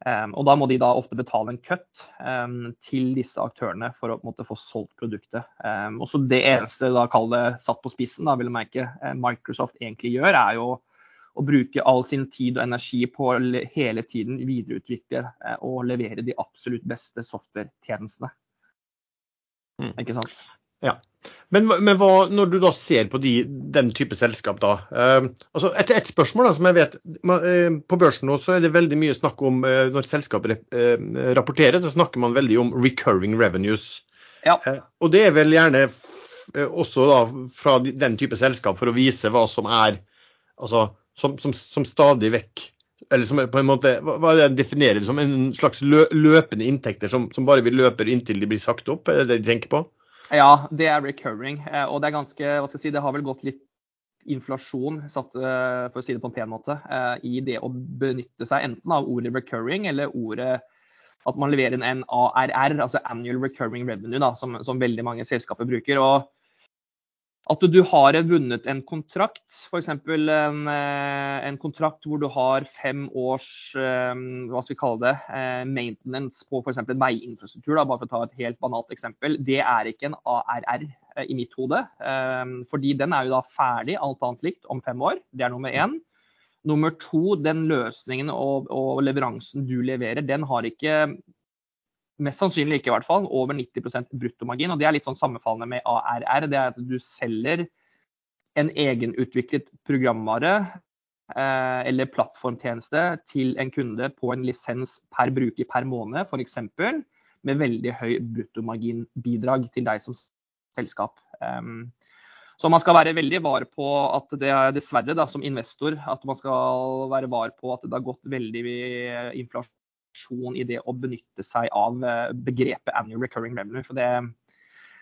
Um, og da må de da ofte betale en cut um, til disse aktørene for å måte, få solgt produktet. Um, og så Det eneste da, det satt på spissen, da, vil jeg merke, Microsoft egentlig gjør, er jo og bruke all sin tid og energi på å hele tiden videreutvikle eh, og levere de absolutt beste software-tjenestene. Mm. Ikke sant? Ja. Men, men hva, når du da ser på de, den type selskap, da. Eh, altså et, et, spørsmål da, som jeg vet man, eh, På børsen nå så er det veldig mye snakk om eh, Når selskaper eh, rapporterer, så snakker man veldig om recurring revenues. Ja. Eh, og det er vel gjerne også da fra den type selskap for å vise hva som er altså som, som, som stadig vekk eller som på en måte, Hva er det definerer det som? En slags løpende inntekter som, som bare vil løpe inntil de blir sagt opp? Er det det de tenker på? Ja, det er recurring. Eh, og det er ganske, hva skal jeg si, det har vel gått litt inflasjon, satt, eh, for å si det på en pen måte, eh, i det å benytte seg enten av ordet recurring eller ordet at man leverer en ARR, altså annual recurring revenue, da, som, som veldig mange selskaper bruker. og at du har vunnet en kontrakt, f.eks. En, eh, en kontrakt hvor du har fem års eh, hva skal vi kalle det, eh, maintenance på f.eks. veiinfrastruktur, da, bare for å ta et helt banalt eksempel. Det er ikke en ARR i mitt hode. Fordi den er jo da ferdig, alt annet likt, om fem år. Det er nummer én. Nummer to, den løsningen og, og leveransen du leverer, den har ikke mest sannsynlig ikke i hvert fall, over 90% bruttomargin. og Det er litt sånn sammenfallende med ARR. Det er at du selger en egenutviklet programvare eh, eller plattformtjeneste til en kunde på en lisens per bruker per måned, f.eks. Med veldig høy bruttomarginbidrag til deg som selskap. Um, så man skal være veldig var på at det er dessverre da, som investor at man skal være var på at det har gått veldig inflasjon innovasjon i det å benytte seg av eh, begrepet annual recurring revenue. For det,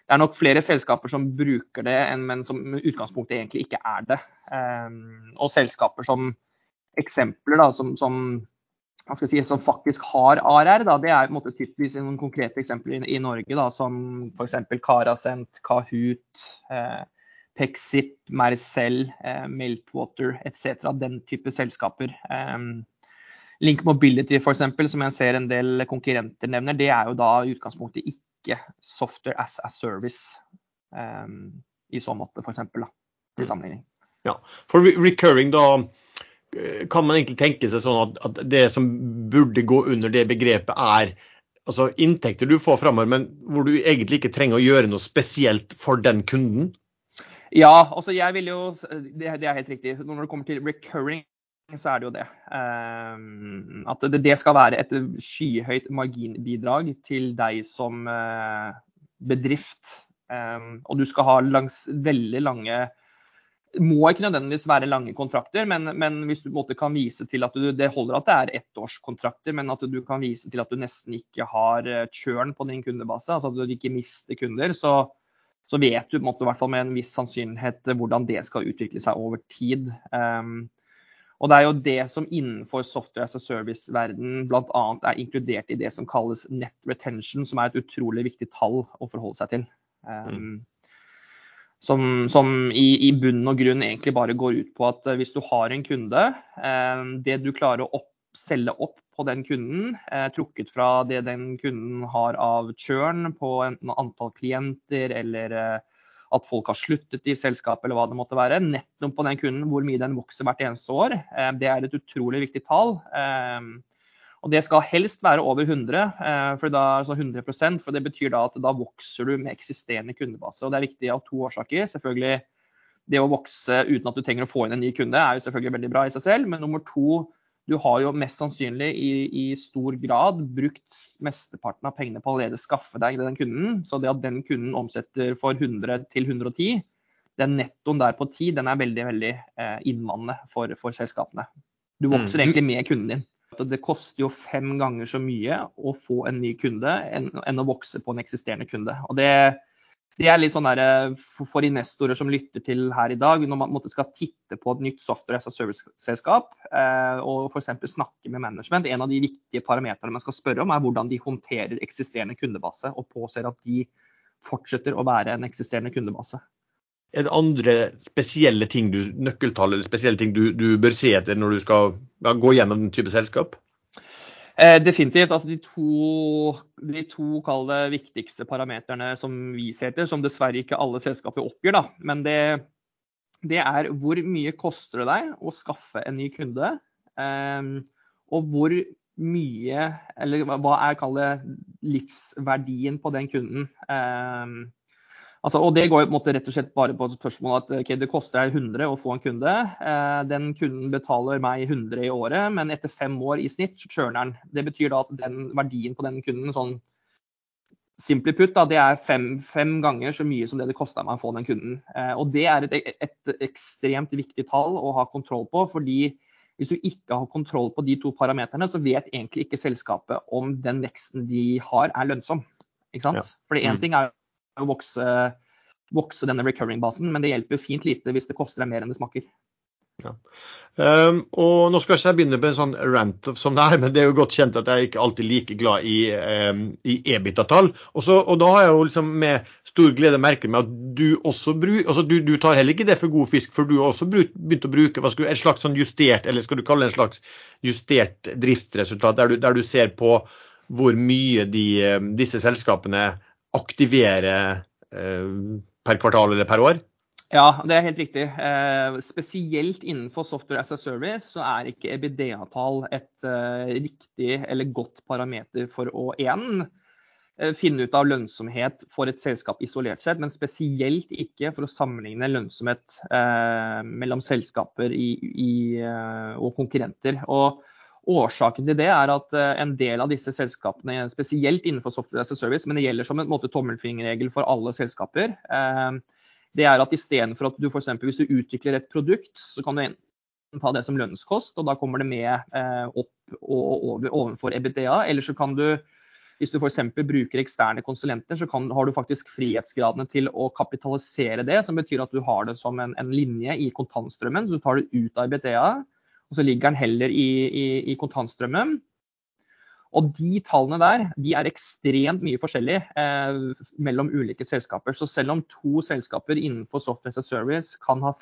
det er nok flere selskaper som bruker det, men som utgangspunktet egentlig ikke er det. Um, og selskaper som eksempler, da, som, som si, som faktisk har ARR, da, det er på en måte typisk noen konkrete eksempler i, i Norge, da, som f.eks. Karasent, Kahoot, eh, Pexip, Mercell, eh, Meltwater etc. Den type selskaper. Eh, Link Mobility f.eks., som jeg ser en del konkurrenter nevner, det er jo da i utgangspunktet ikke software as a service um, i så måte, f.eks. Til sammenligning. Ja, for recurring da Eh, kan man egentlig tenke seg sånn at, at, det som burde gå under det begrepet, er altså inntekter du får framover, men hvor du egentlig ikke trenger å gjøre noe spesielt for den kunden? Ja, altså jeg vil jo Det, det er helt riktig. Når det kommer til recurring, så er det jo det. Um, at det, skal være et skyhøyt marginbidrag til deg som uh, bedrift. Um, og du skal ha langs veldig lange må ikke nødvendigvis være lange kontrakter, men, men hvis du måte, kan vise til at du, det holder at det er ettårskontrakter, men at du kan vise til at du nesten ikke har eh, churn på din kundebase, altså at du ikke mister kunder, så, så vet du måte, med en viss sannsynlighet hvordan det skal utvikle seg over tid. Um, og Det er jo det som innenfor software as a service-verden bl.a. er inkludert i det som kalles net retention, som er et utrolig viktig tall å forholde seg til. Um, som, som i, i, bunn og grunn egentlig bare går ut på at eh, hvis du har en kunde, eh, det du klarer å opp, selge opp på den kunden, eh, trukket fra det den kunden har av churn på enten antall klienter eller eh, at folk har sluttet i selskapet eller hva det måtte være, nettopp på den kunden, hvor mye den vokser hvert eneste år, eh, det er et utrolig viktig tall. Eh, og det skal helst være over 100, eh, for, da, altså 100% for det betyr da at da vokser du med eksisterende kundebase. Og det er viktig av to årsaker. Selvfølgelig det å vokse uten at du trenger å få inn en ny kunde, er jo selvfølgelig veldig bra i seg selv. Men nummer to, du har jo mest sannsynlig i, i stor grad brukt mesteparten av pengene på å allerede skaffe deg den kunden. Så det at den kunden omsetter for 100 til 110, den nettoen der på 10, den er veldig veldig innvandrende for, for selskapene. Du vokser mm. egentlig med kunden din det koster jo fem ganger så mye å få en ny kunde enn, enn å vokse på en eksisterende kunde. Og det, det er litt sånn der, eh, for, investorer som lytter til her i dag, når man skal titte på et nytt software as a service-selskap eh, og f.eks. snakke med management, en av de viktige parametrene man skal spørre om, er hvordan de håndterer eksisterende kundebase og påser at de fortsetter å være en eksisterende kundebase. Er det andre spesielle ting du, nøkkeltall eller spesielle ting du, du bør se etter når du skal ja, gå gjennom den type selskap? Eh, definitivt. Altså de to, de to det, viktigste parameterne som vi ser etter, som dessverre ikke alle selskaper oppgir, da. men det, det, er hvor mye koster det deg å skaffe en ny kunde? Eh, og hvor mye, eller hva er det, livsverdien på den kunden? Eh, Altså, og Det går jo på en måte rett og slett bare på spørsmålet at okay, det koster deg 100 å få en kunde. Eh, den kunden betaler meg 100 i året, men etter fem år i snitt så churner den. Det betyr da at den verdien på den kunden sånn simply put, da, det er fem, fem, ganger så mye som det det kosta meg å få den kunden. Eh, og Det er et, et, ekstremt viktig tall å ha kontroll på. fordi hvis du ikke har kontroll på de to parameterne, så vet egentlig ikke selskapet om den veksten de har, er lønnsom. Ikke sant? Ja. Fordi én mm. ting er å vokse, vokse denne recurring-basen, men det hjelper jo fint lite hvis det koster deg mer enn det smaker. Ja. Um, og Nå skal ikke jeg begynne på en sånn rant som det er, men det er jo godt kjent at jeg ikke alltid er like glad i, um, i EBITA-tall. Og, og, da har jeg jo liksom med stor glede merket meg at du også bruker altså du, du, tar heller ikke det for god fisk, for du har også begynt å bruke hva skal, et slags sånn justert, eller skal du kalle det en slags justert driftsresultat, der du, der du ser på hvor mye de, disse selskapene aktivere eh, per kvartal eller per år? Ja, det er helt riktig. Eh, spesielt innenfor software as a service så er ikke EBD-tall et eh, riktig eller godt parameter for å igjen eh, finne ut av lønnsomhet for et selskap isolert sett, men spesielt ikke for å sammenligne lønnsomhet eh, mellom selskaper i, i, eh, og konkurrenter. Og Årsaken til det er at eh, en del av disse selskapene, spesielt innenfor software as a service, men det gjelder som en måte tommelfingerregel for alle selskaper, eh, det er at istedenfor at du f.eks. hvis du utvikler et produkt, så kan du enten ta det som lønnskost, og da kommer det med eh, opp og over, ovenfor EBTA. Eller så kan du, hvis du f.eks. bruker eksterne konsulenter, så kan, har du faktisk frihetsgradene til å kapitalisere det, som betyr at du har det som en, en linje i kontantstrømmen. Så du tar det ut av EBTA og så ligger den heller i, i, i kontantstrømmen. Og de tallene der de er ekstremt mye forskjellige eh, mellom ulike selskaper. Så selv om to selskaper innenfor software as a service kan ha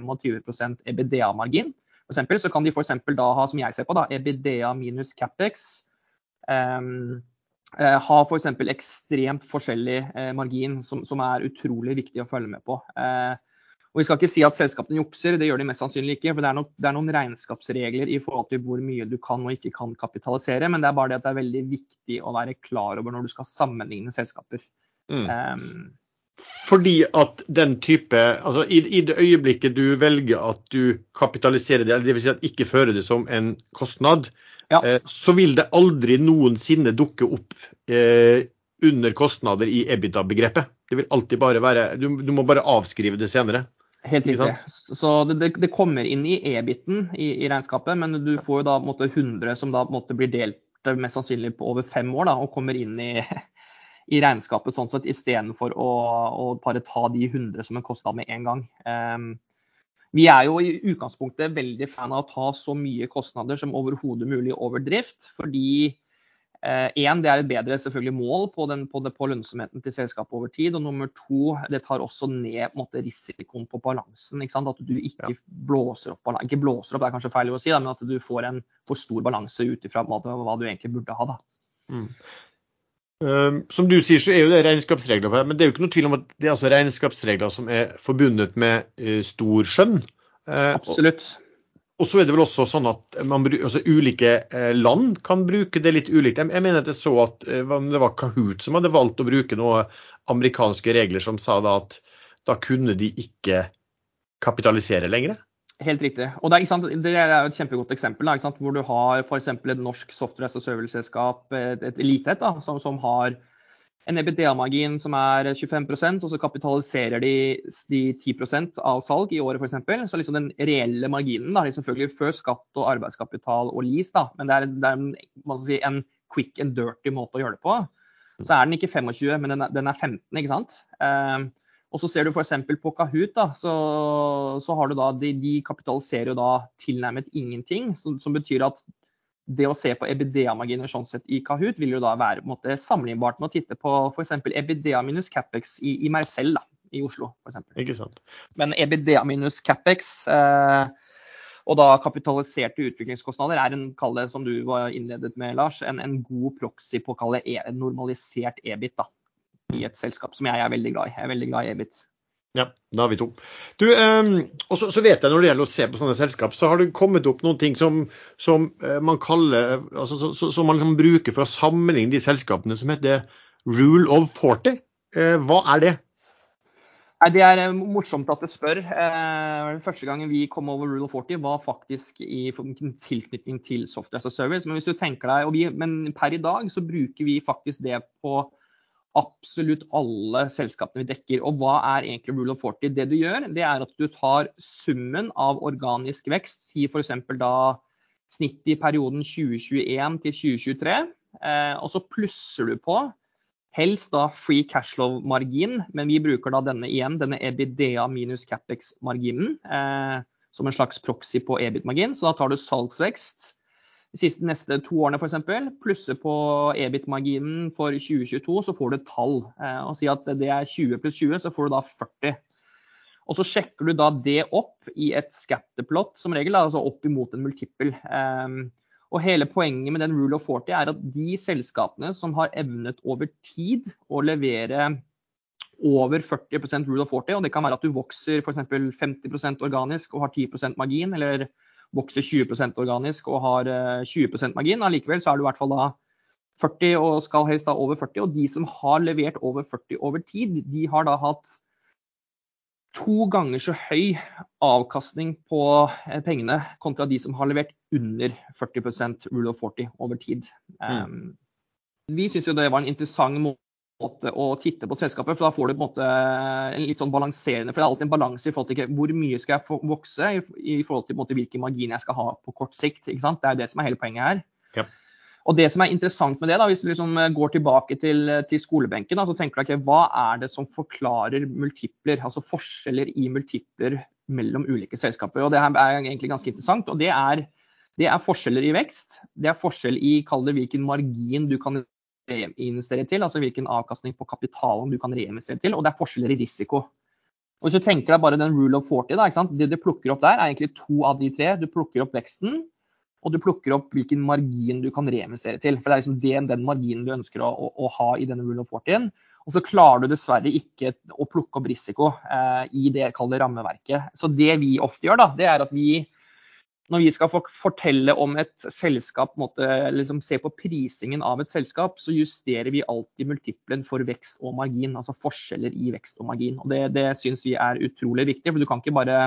25% EBDA-margin, så kan de f.eks. da ha, som jeg ser på, da, EBDA minus Capex. Um, uh, ha f.eks. For ekstremt forskjellig uh, margin, som, som, er utrolig viktig å følge med på. Uh, og Vi skal ikke si at selskapene jukser, det gjør de mest sannsynlig ikke. for det er, noen, det er, noen, regnskapsregler i forhold til hvor mye du kan og ikke kan kapitalisere. Men det er bare det at det er veldig viktig å være klar over når du skal sammenligne selskaper. Mm. Um, fordi at den type altså i, i, det øyeblikket du velger at du kapitaliserer det, eller dvs. Si at ikke fører det som en kostnad, ja. eh, så vil det aldri noensinne dukke opp eh, under kostnader i EBITDA-begrepet. Det vil alltid bare være du, du, må bare avskrive det senere. Helt riktig. Så det, det, kommer inn i EBIT-en i, i, regnskapet, men du får jo da måte, 100 som da måte, blir delt mest sannsynlig på over fem år, da, og kommer inn i i regnskapet sånn sett, istedenfor å, å bare ta de 100 som en kostnad med en gang. Um, vi er jo i utgangspunktet veldig fan av å ta så mye kostnader som overhodet mulig over drift. Fordi én, eh, det er et bedre selvfølgelig mål på, den, på, det, på, lønnsomheten til selskapet over tid. Og nummer to, det tar også ned måte, risikoen på balansen. At du ikke ja. blåser opp Ikke blåser opp, det er kanskje feil å si, da, men at du får en for stor balanse ut ifra hva, hva, du egentlig burde ha. Mm. Um, som du sier, så er jo det regnskapsregler på det, men det er jo ikke noe tvil om at det er altså regnskapsregler som er forbundet med uh, stor skjønn. Uh, Absolutt. Og, så er det vel også sånn at man, altså, ulike uh, land kan bruke det litt ulikt. Jeg, jeg mener at jeg så at det var Kahoot som hadde valgt å bruke noen amerikanske regler som sa da at da kunne de ikke kapitalisere lenger. Helt riktig. Og det er, det er et kjempegodt eksempel da, hvor du har f.eks. et norsk software og service-selskap, et, et Elithet, som, som, har en EBDA-margin som er 25% og så kapitaliserer de, de 10% av salg i året f.eks. Så liksom den reelle marginen da, er selvfølgelig før skatt og arbeidskapital og lease, da, men det er, det er en, si, en, quick and dirty måte å gjøre det på. Så er den ikke 25, men den er, den er 15, ikke sant. Uh, og så ser du f.eks. på Kahoot, da, så, så, har du da, de, de kapitaliserer jo da tilnærmet ingenting. Som, som betyr at det å se på EBDA-marginer sånn sett i Kahoot vil jo da være på en måte, sammenlignbart med å titte på f.eks. EBDA minus Capex i, i Marcel da, i Oslo. For eksempel. Ikke sant. Men EBDA minus Capex eh, og da kapitaliserte utviklingskostnader er en, kall det som du var innledet med, Lars, en, en god proxy på å kalle e, normalisert EBIT. da i et selskap som jeg er veldig glad i. Jeg er veldig glad i EBIT. Ja, da har vi to. Du, um, og så, vet jeg Når det gjelder å se på sånne selskap, så har det kommet opp noen ting som, som uh, man kaller, altså, så, så, som man liksom bruker for å sammenligne de selskapene, som heter rule of 40. Uh, hva er det? Nei, Det er eh, morsomt at du spør. Eh, første gangen vi kom over Rule of 40 var faktisk i tilknytning til Software as a Service. Men hvis du tenker deg, vi, men per i dag så bruker vi faktisk det på absolutt alle selskapene vi dekker. Og hva er egentlig rule of 40? Det du gjør, det er at du tar summen av organisk vekst, si f.eks. da snittet i perioden 2021 til 2023, eh, og så plusser du på helst da free cashflow-margin, men vi bruker da denne igjen, denne EBDA minus Capex-marginen, eh, som en slags proxy på EBIT-margin. Så da tar du salgsvekst de siste neste to årene f.eks. Plusse på EBIT-marginen for 2022, så får du et tall. Eh, og si at det er 20 pluss 20, så får du da 40. Og så sjekker du da det opp i et scatterplot, som regel, altså opp imot en multiple. Um, og hele poenget med den rule of 40 er at de selskapene som har evnet over tid å levere over 40% rule of 40, og det kan være at du vokser f.eks. 50% organisk og har 10% margin, eller vokser 20% organisk og har 20 eh, margin. Allikevel så er du i hvert fall da 40 og skal helst da over 40. Og de som har levert over 40 over tid, de har da hatt to ganger så høy avkastning på eh, pengene kontra de som har levert under 40 rule of 40 over tid. Mm. Um, vi syns jo det var en interessant måte måte å titte på selskapet. For da får du på en måte en litt sånn balanserende For det er alltid en balanse i forhold til hvor mye skal jeg vokse i, forhold til måte, hvilken margin jeg skal ha på kort sikt. ikke sant? Det er det som er hele poenget her. Ja. Og det som er interessant med det, da, hvis du liksom går tilbake til, til skolebenken, da, så tenker du ikke hva er det som forklarer multipler, altså forskjeller i multipler mellom ulike selskaper. Og Det her er egentlig ganske interessant. og det er Det er forskjeller i vekst. Det er forskjell i det, hvilken margin du kan reinvestere til, altså hvilken avkastning på kapitalen du kan reinvestere til, og det er forskjeller i risiko. Og Hvis du tenker deg bare den rule of 40, da, det du plukker opp der, er egentlig to av de tre. Du plukker opp veksten, og du plukker opp hvilken margin du kan reinvestere til. For Det er liksom den, den marginen du ønsker å, å, å, ha i denne rule of 40. Og så klarer du dessverre ikke å plukke opp risiko eh, i det rammeverket. Så det vi ofte gjør, da, det er at vi når vi skal fortelle om et selskap, måtte, liksom se på prisingen av et selskap, så justerer vi alltid multiplen for vekst og margin. Altså forskjeller i vekst og margin. Og det, det syns vi er utrolig viktig. For du kan ikke bare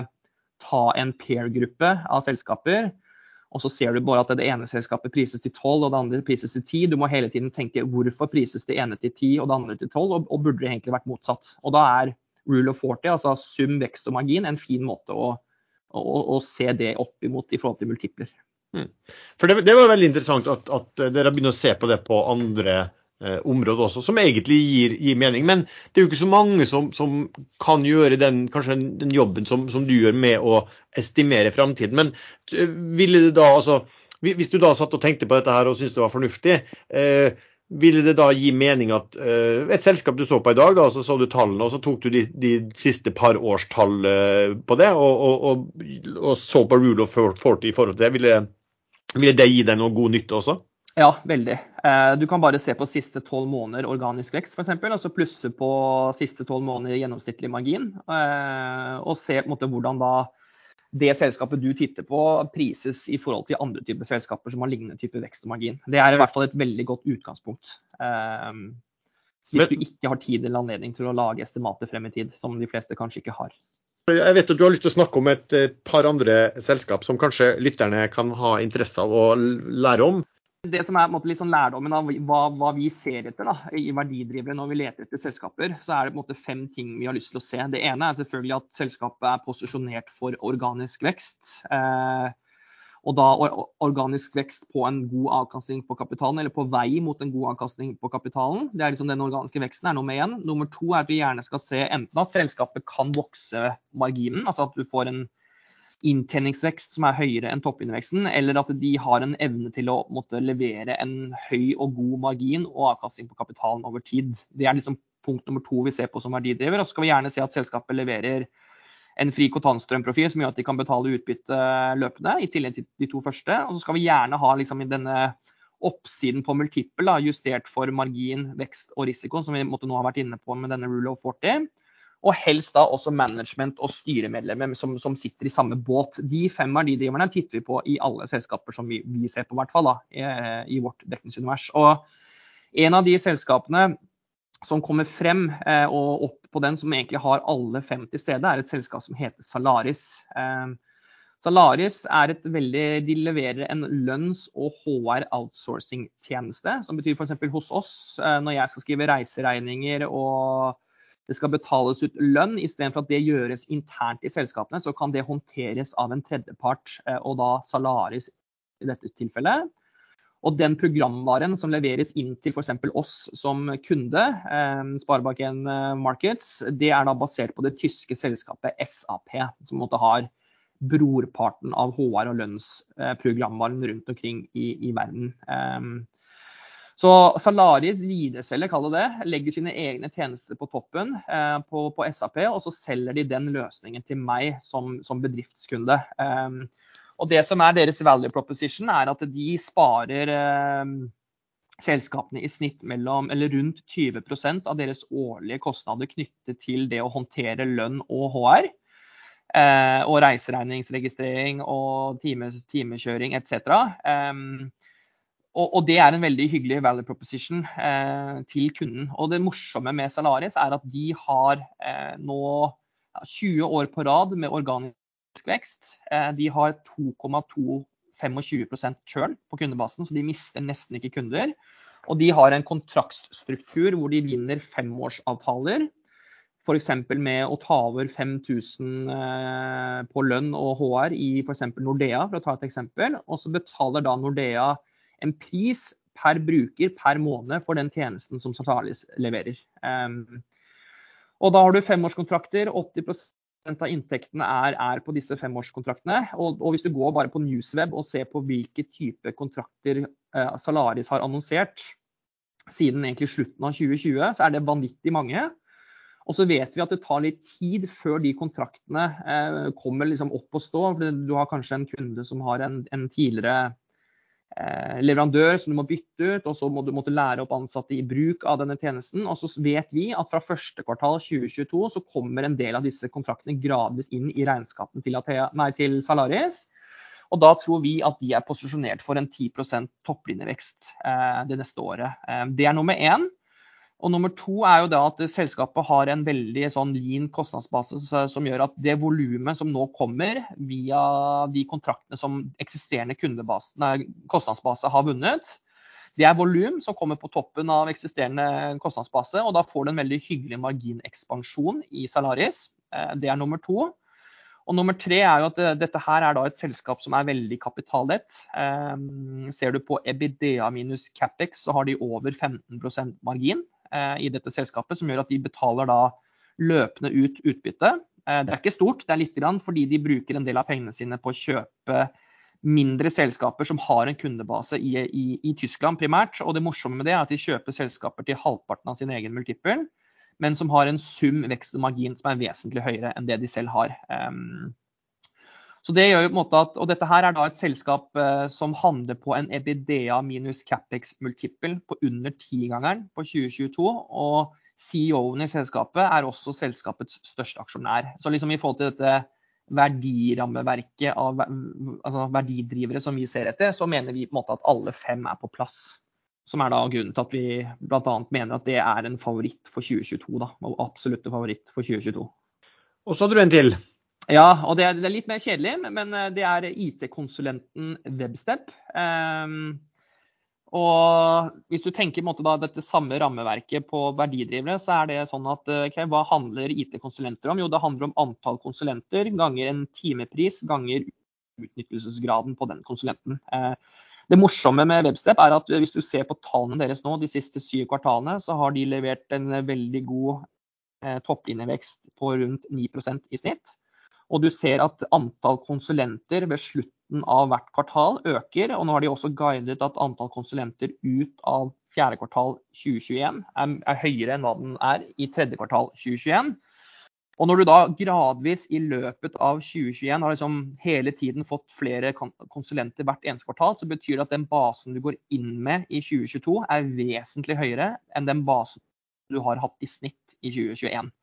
ta en pair-gruppe av selskaper, og så ser du bare at det ene selskapet prises til 12 og det andre prises til 10. Du må hele tiden tenke hvorfor prises det ene til 10 og det andre til 12, og, og burde det egentlig vært motsatt. Og da er rule of 40, altså sum, vekst og margin, en fin måte å og, og, se det opp imot i forhold til multipler. Mm. For det, det, var veldig interessant at, at dere begynner å se på det på andre eh, områder også, som egentlig gir, gir, mening. Men det er jo ikke så mange som, som kan gjøre den, kanskje den jobben som, som, du gjør med å estimere framtiden. Men eh, ville det da, altså, hvis du da satt og tenkte på dette her og syntes det var fornuftig, eh, ville det da gi mening at uh, et selskap du så på i dag, da, så så du tallene, og så tok du de, de siste par års tall uh, på det, og, og, og, og, så på rule of 40 i forhold til det. Ville, ville det gi deg noe god nytte også? Ja, veldig. Uh, du kan bare se på siste tolv måneder organisk vekst f.eks., og så plusse på siste tolv måneder gjennomsnittlig margin. og se på en måte hvordan da det selskapet du titter på, prises i forhold til andre typer selskaper som har lignende type vekst og margin. Det er i hvert fall et veldig godt utgangspunkt. Um, hvis du ikke har tid eller anledning til å lage estimater frem i tid, som de fleste kanskje ikke har. Jeg vet at du har lyst til å snakke om et par andre selskap som kanskje lytterne kan ha interesse av å lære om det som er litt sånn lærdommen av hva, hva, vi ser etter da, i verdidrivere når vi leter etter selskaper, så er det på en måte fem ting vi har lyst til å se. Det ene er selvfølgelig at selskapet er posisjonert for organisk vekst. Eh, og da organisk vekst på en god avkastning på kapitalen, eller på vei mot en god avkastning på kapitalen. Det er liksom Den organiske veksten er nummer én. Nummer to er at vi gjerne skal se enten at selskapet kan vokse marginen, altså at du får en inntjeningsvekst som er høyere enn toppinveksten, eller at de har en evne til å måtte levere en høy og god margin og avkastning på kapitalen over tid. Det er liksom punkt nummer to vi ser på som verdidriver. Og så skal vi gjerne se at selskapet leverer en fri kontantstrømprofil som gjør at de kan betale utbytte løpende, i tillegg til de to første. Og så skal vi gjerne ha liksom denne oppsiden på multiple, justert for margin, vekst og risiko, som vi måtte nå ha vært inne på med denne rule of 40. Og helst da også management og styremedlemmer som, som sitter i samme båt. De fem verdidriverne titter vi på i alle selskaper som vi, vi ser på, hvert fall da, i, i, vårt dekningsunivers. Og en av de selskapene som kommer frem eh, og opp på den som egentlig har alle fem til stede, er et selskap som heter Salaris. Eh, Salaris er et veldig, de leverer en lønns- og HR outsourcing-tjeneste. Som betyr f.eks. hos oss, eh, når jeg skal skrive reiseregninger og det skal betales ut lønn, istedenfor at det gjøres internt i selskapene, så kan det håndteres av en tredjepart, eh, og da Salaris i dette tilfellet. Og den programvaren som leveres inn til f.eks. oss som kunde, eh, Sparebank1 eh, Markets, det er da basert på det tyske selskapet SAP, som måtte ha brorparten av HR- og lønnsprogramvaren rundt omkring i, i verden. Så Salaris videreselger, kall det det, legger sine egne tjenester på toppen eh, på, på, SAP, og så selger de den løsningen til meg som, som bedriftskunde. Eh, og Det som er deres value proposition, er at de sparer eh, selskapene i snitt mellom, eller rundt 20% av deres årlige kostnader knyttet til det å håndtere lønn og HR. Eh, og reiseregningsregistrering og time, timekjøring etc. Um, og, og, det er en veldig hyggelig value proposition eh, til kunden. Og det morsomme med Salaris er at de har eh, nå ja, 20 år på rad med organisk vekst. Eh, de har 2,25% churn på kundebasen, så de mister nesten ikke kunder. Og de har en kontraktstruktur hvor de vinner femårsavtaler. F.eks. med å ta over 5000 eh, på lønn og HR i f.eks. Nordea, for å ta et eksempel. Og så betaler da Nordea en pris per bruker per måned for den tjenesten som Sartalis leverer. Um, og da har du femårskontrakter, 80% av inntektene er, er, på disse femårskontraktene. Og, og, hvis du går bare på Newsweb og ser på hvilke type kontrakter eh, Salaris har annonsert siden egentlig slutten av 2020, så er det vanvittig mange. Og så vet vi at det tar litt tid før de kontraktene eh, kommer liksom opp og stå. Du har kanskje en kunde som har en, en tidligere leverandør som du må bytte ut, og så må du måtte lære opp ansatte i bruk av denne tjenesten. Og så vet vi at fra første kvartal 2022 så kommer en del av disse kontraktene gradvis inn i regnskapen til, nei, til Salaris. Og da tror vi at de er posisjonert for en 10 topplinjevekst eh, det neste året. Eh, det er nummer én. Og nummer to er jo det at selskapet har en veldig sånn lean kostnadsbase som gjør at det volumet som nå kommer via de kontraktene som eksisterende kostnadsbase har vunnet, det er volum som kommer på toppen av eksisterende kostnadsbase. Og da får du en veldig hyggelig marginekspansjon i Salaris. Eh, det er nummer to. Og nummer tre er jo at eh, dette her er da et selskap som er veldig kapitallett. Um, ser du på EBITDA minus Capex, så har de over 15% margin. Eh, i dette selskapet, som gjør at de betaler da løpende ut utbytte. Eh, det er ikke stort, det er litt grann fordi de bruker en del av pengene sine på å kjøpe mindre selskaper som har en kundebase i, i, i, Tyskland primært. Og det morsomme med det er at de kjøper selskaper til halvparten av sin egen multiple, men som har en sum vekst og margin som er vesentlig høyere enn det de selv har. Um, så det gjør jo på en måte at, og Dette her er da et selskap eh, som handler på en EBDA minus Capex multiple på under tigangeren på 2022. og CEO-en i selskapet er også selskapets største aksjonær. Så liksom i forhold til dette verdirammeverket av altså verdidrivere som vi ser etter, så mener vi på en måte at alle fem er på plass. Som er da grunnen til at vi bl.a. mener at det er en favoritt for 2022. da, og Absolutte favoritt for 2022. Og så hadde du en til. Ja, og det er, det er, litt mer kjedelig, men eh, det er IT-konsulenten Webstep. Um, og hvis du tenker måte, da, dette samme rammeverket på verdidrivere, så er det sånn at eh, okay, hva handler IT-konsulenter om? Jo, det handler om antall konsulenter ganger en timepris ganger utnyttelsesgraden på den konsulenten. Uh, det morsomme med Webstep er at hvis du ser på tallene deres nå de siste syv kvartalene, så har de levert en veldig god eh, topplinjevekst på rundt 9% i snitt. Og du ser at antall konsulenter ved slutten av hvert kvartal øker. Og nå har de også guidet at antall konsulenter ut av fjerde kvartal 2021 er, er høyere enn hva den er i tredje kvartal 2021. Og når du da gradvis i løpet av 2021 har liksom hele tiden fått flere konsulenter hvert eneste kvartal, så betyr det at den basen du går inn med i 2022 er vesentlig høyere enn den basen du har hatt i snitt i 2021.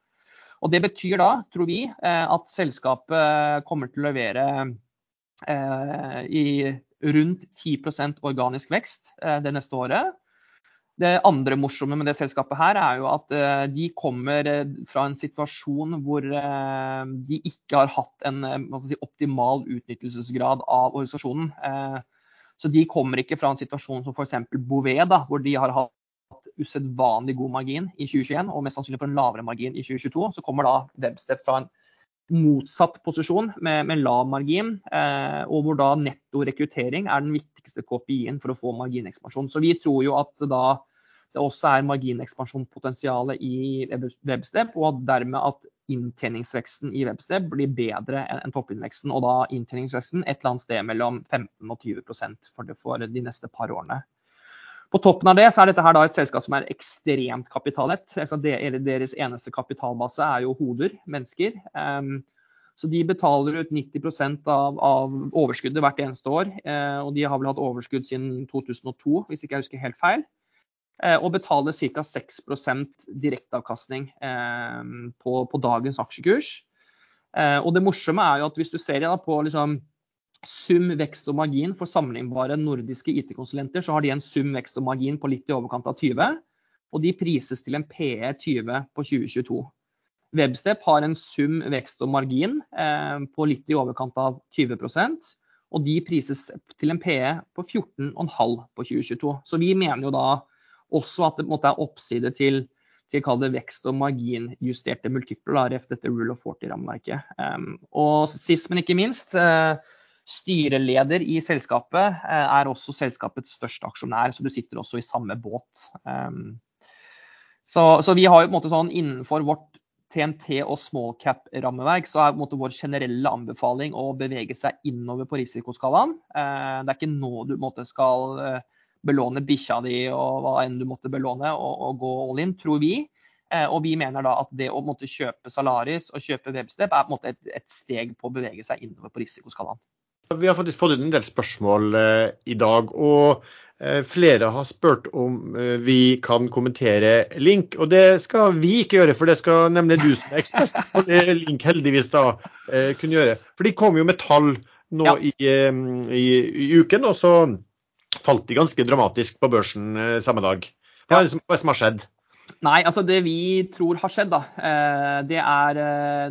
Og Det betyr da, tror vi, eh, at selskapet kommer til å levere eh, i rundt 10% organisk vekst eh, det neste året. Det andre morsomme med det selskapet her er jo at de kommer fra en situasjon hvor de ikke har hatt en si, optimal utnyttelsesgrad av organisasjonen. Så de kommer ikke fra en situasjon som f.eks. Bouvet, da, hvor de har hatt usedvanlig god margin i 2021 og mest sannsynlig på en lavere margin i 2022. Så kommer da Webstep fra en motsatt posisjon med, med lav margin, eh, og hvor da netto rekruttering er den viktigste KPI-en for å få marginekspansjon. Så vi tror jo at da det også er marginekspansjonspotensialet i Webstep, og dermed at inntjeningsveksten i Webstep blir bedre enn toppinnveksten. Og da inntjeningsveksten et eller annet sted mellom 15 og 20% for, det, for de neste par årene. På toppen av det så er dette her da et selskap som er ekstremt kapitalett. Altså deres eneste kapitalbase er jo hoder, mennesker. Um, så de betaler ut 90 av, av overskuddet hvert eneste år. Uh, og de har vel hatt overskudd siden 2002, hvis ikke jeg husker helt feil. Uh, og betaler ca. 6 direkteavkastning uh, på, på, dagens aksjekurs. og det morsomme er jo at hvis du ser på liksom, sum vekst og margin for sammenlignbare nordiske IT-konsulenter, så har de en sum vekst og margin på litt i overkant av 20. Og de prises til en PE 20 på 2022. Webstep har en sum vekst og margin eh, på litt i overkant av 20% og de prises til en PE på 14,5 på 2022. Så vi mener jo da også at det måte, er oppside til, til vekst- og marginjusterte multipler, dette rule of 40-rammeverket. Um, og sist, men ikke minst, uh, Styreleder i selskapet eh, er også selskapets største aksjonær, så du sitter også i samme båt. Ehm, så, så vi har jo på en måte sånn innenfor vårt TNT og small cap-rammeverk, så er måte, vår generelle anbefaling å bevege seg innover på risikoskalaen. Eh, det er ikke nå du måte, skal eh, belåne bikkja di og hva enn du måtte belåne, og, og gå all in, tror vi. Og vi mener da at det å måtte, kjøpe Salaris og kjøpe Webstep er på en måte, et, et, steg på å bevege seg innover på risikoskalaen. Vi har faktisk fått en del spørsmål eh, i dag. og Eh, flere har spurt om eh, vi kan kommentere link, og det skal vi ikke gjøre. For det skal nemlig du som er ekspert på link heldigvis da kunne gjøre. For de kom jo med tall nå ja. i, i, i, uken, og så falt de ganske dramatisk på børsen samme dag. Hva er det som, hva som har skjedd? Nei, altså Det vi tror har skjedd, da, det er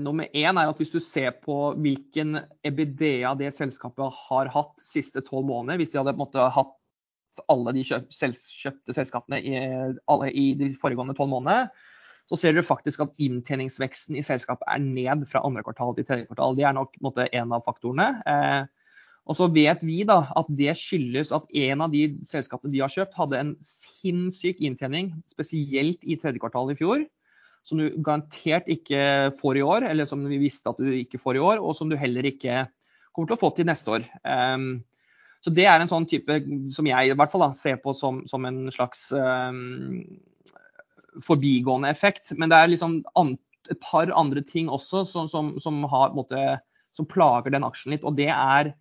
nummer én er at hvis du ser på hvilken EBDA det selskapet har hatt siste tolv måneder, hvis de hadde på en måte hatt alle de kjøp, kjøpte selskapene i, alle, i de foregående tolv månedene, så ser dere faktisk at inntjeningsveksten i selskapet er ned fra andre kvartal til tredje kvartal. Det er nok måte, en av faktorene. Eh, og så vet vi da at det skyldes at en av de selskapene de har kjøpt, hadde en sinnssyk inntjening, spesielt i tredje kvartal i fjor. Som du garantert ikke får i år, eller som vi visste at du ikke får i år, og som du heller ikke kommer til å få til neste år. Um, så det er en sånn type som jeg i hvert fall da, ser på som, som en slags um, forbigående effekt. Men det er liksom an, et par andre ting også som, som, som, har, måte, som, plager den aksjen litt. Og det er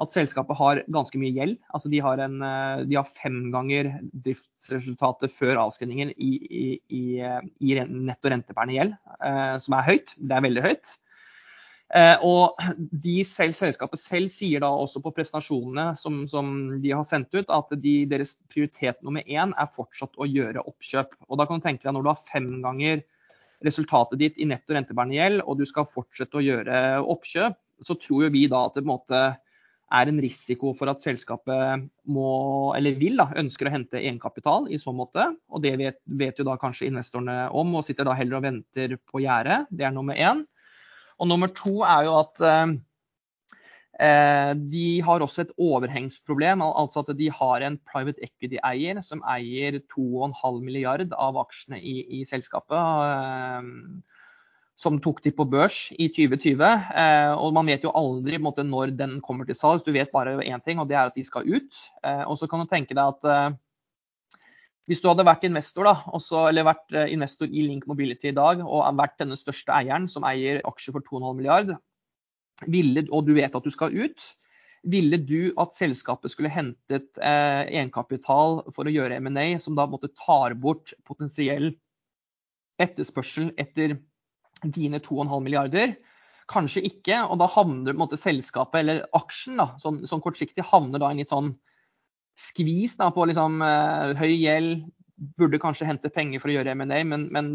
at selskapet har ganske mye gjeld. Altså de har, en, eh, de har fem ganger driftsresultatet før avskrivningen i, i, i, i netto rentebærende gjeld, eh, som er høyt. Det er veldig høyt. Eh, og de selv, Selskapet selv sier da også på presentasjonene som, som de har sendt ut, at de, deres prioritet nummer én er fortsatt å gjøre oppkjøp. Og da kan du tenke deg Når du har fem ganger resultatet ditt i netto rentebærende gjeld, og du skal fortsette å gjøre oppkjøp, så tror vi da at det på en måte er en risiko for at selskapet må, eller vil, da, ønsker å hente egenkapital i så måte. Og det vet, vet jo da kanskje investorene om, og sitter da heller og venter på gjerdet. Det er nummer én. Og nummer to er jo at eh, de har også et overhengsproblem. Altså at de har en private equity-eier som eier 2,5 milliard av aksjene i, i selskapet. Eh, som tok de på børs i 2020. Eh, og man vet jo aldri måte, når den kommer til salgs. Du vet bare én ting, og det er at de skal ut. Eh, og så kan du tenke deg at eh, hvis du hadde vært investor da, også, eller vært eh, investor i Link Mobility i dag og vært denne største eieren som eier aksjer for 2,5 milliard, og du vet at du skal ut, ville du at selskapet skulle hentet eh, egenkapital for å gjøre M&A, som da måtte tar bort potensiell etterspørsel etter dine 2,5 milliarder? Kanskje ikke, og da havner måte, selskapet, eller aksjen, da, sånn, sånn kortsiktig, havner da i en litt sånn skvis da, på liksom, uh, høy gjeld. Burde kanskje hente penger for å gjøre M&A, men, men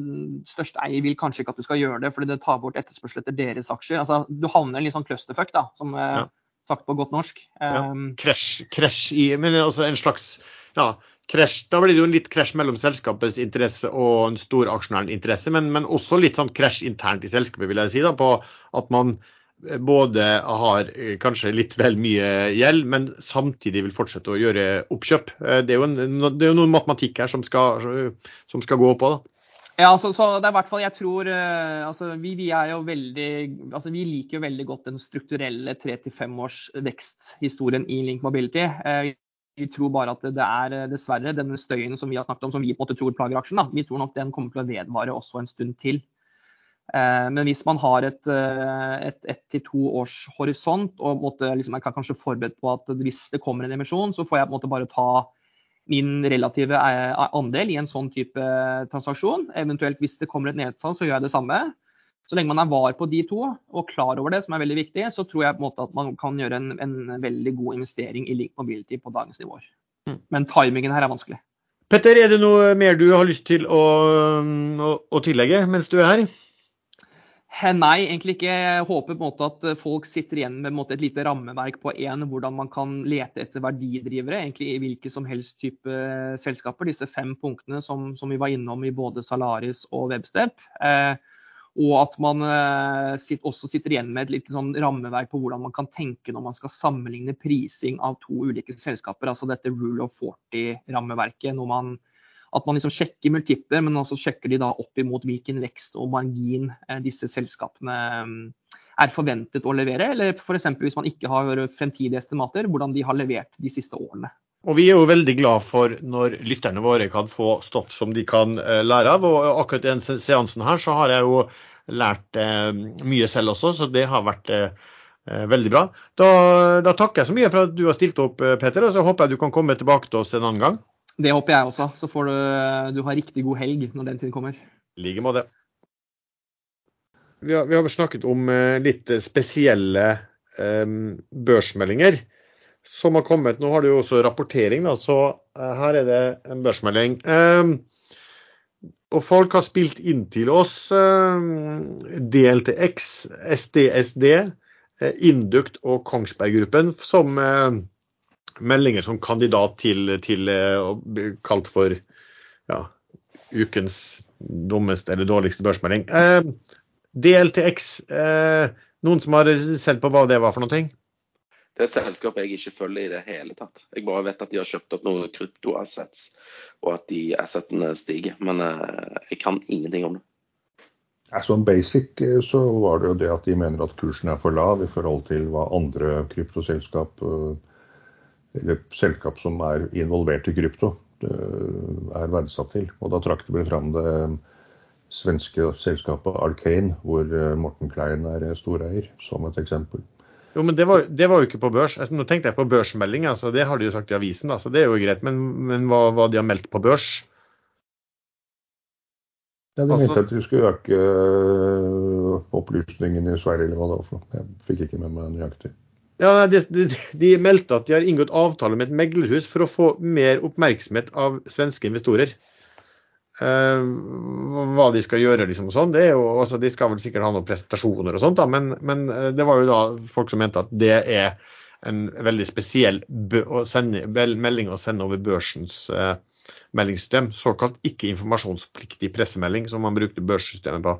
største eier vil kanskje ikke at du skal gjøre det, fordi det tar bort etterspørsel etter deres aksjer. Altså, du havner i en litt sånn clusterfuck, da, som uh, ja. sagt på godt norsk. Um, ja. crash i Men altså en slags ja, krasj. Da blir det jo en litt krasj mellom selskapets interesse og en stor aksjonærens interesse, men, men, også litt sånn krasj internt i selskapet, vil jeg si. da, På at man både har eh, kanskje litt vel mye gjeld, men samtidig vil fortsette å gjøre oppkjøp. Eh, det er jo, en, det er jo noen matematikk her som skal, som skal gå på. da. Ja, altså, så det er hvert fall, jeg tror, eh, altså, vi, vi, er jo veldig, altså, vi liker jo veldig godt den strukturelle tre til fem års veksthistorien i Link Mobility. Vi tror bare at det er dessverre denne støyen som vi har snakket om, som vi på en måte tror plager aksjen. Da. Vi tror nok den kommer til å vedvare også en stund til. Eh, men hvis man har et, eh, et, ett til to års horisont og måtte, liksom, kan kanskje forberedt på at hvis det kommer en emisjon, så får jeg på en måte bare ta min relative eh, andel i en sånn type transaksjon. Eventuelt hvis det kommer et nedsalg, så gjør jeg det samme. Så lenge man er var på de to og klar over det, som er veldig viktig, så tror jeg på en måte at man kan gjøre en, en veldig god investering i Link Mobility på dagens nivåer. Mm. Men timingen her er vanskelig. Petter, er det noe mer du har lyst til å, å, å tillegge mens du er her? Nei, egentlig ikke. Jeg håper på en måte at folk sitter igjen med et lite rammeverk på en, hvordan man kan lete etter verdidrivere egentlig i hvilke som helst type selskaper. Disse fem punktene som, som vi var innom i både Salaris og Webstep. Eh, og at man eh, også sitter igjen med et lite sånn rammeverk på hvordan man kan tenke når man skal sammenligne prising av to ulike selskaper. Altså dette rule of 40-rammeverket. når man at man liksom sjekker multipler, men også sjekker de da opp imot hvilken vekst og margin eh, disse selskapene mm, er forventet å levere. Eller f.eks. hvis man ikke har fremtidige estimater, hvordan de har levert de siste årene. Og Vi er jo veldig glad for når lytterne våre kan få stoff som de kan eh, lære av. og Akkurat i den seansen her så har jeg jo lært eh, mye selv også, så det har vært veldig bra. Da, da, takker jeg så mye for at du har stilt opp, Peter, og så håper jeg du kan komme tilbake til oss en annen gang. Det håper jeg også. Så får du, du ha riktig god helg når den tid kommer. I like måte. Vi har, vi har snakket om eh, litt spesielle børsmeldinger som har kommet. Nå har du jo også rapportering, da, så uh, her er det en børsmelding. Um, og folk har spilt inn til oss um, DLTX, SDSD, Induct og Kongsberg Gruppen som uh, meldinger som kandidat til, til eh, kalt for ja, ukens dummeste eller dårligste børsmelding. Eh, DLTX, eh, noen som har sett på hva det var for noe? Det er et selskap jeg ikke følger i det hele tatt. Jeg bare vet at de har kjøpt opp noen kryptoassets, og at de assetene stiger. Men eh, jeg kan ingenting om det. Som basic eh, så var det jo det at de mener at kursen er for lav i forhold til hva andre kryptoselskap uh, eller selskap som er involvert i krypto, er verdsatt til. Og da trakk det vel fram det svenske selskapet Arcane, hvor eh, Morten Klein er storeier, som et eksempel. Jo, men det var, det var jo ikke på børs. Altså, nå tenkte jeg på børsmelding, altså, det har de jo sagt i avisen, så det er jo greit. Men, men hva, hva, de har meldt på børs? Ja, De mente altså, at de skulle øke øh, opplysningen i Sverige, eller hva det var for noe. Jeg fikk ikke med meg nøyaktig. Ja, de, de, de, meldte at de har inngått avtale med et meglerhus for å få mer oppmerksomhet av svenske investorer. Uh, hva de skal gjøre, liksom, sånn, det er jo, altså, De skal vel sikkert ha noen presentasjoner og sånt, da, men, men, eh, det var jo da folk som mente at det er en veldig spesiell å sende, melding å sende over børsens uh, meldingssystem. Såkalt ikke informasjonspliktig pressemelding, som man brukte børssystemet på.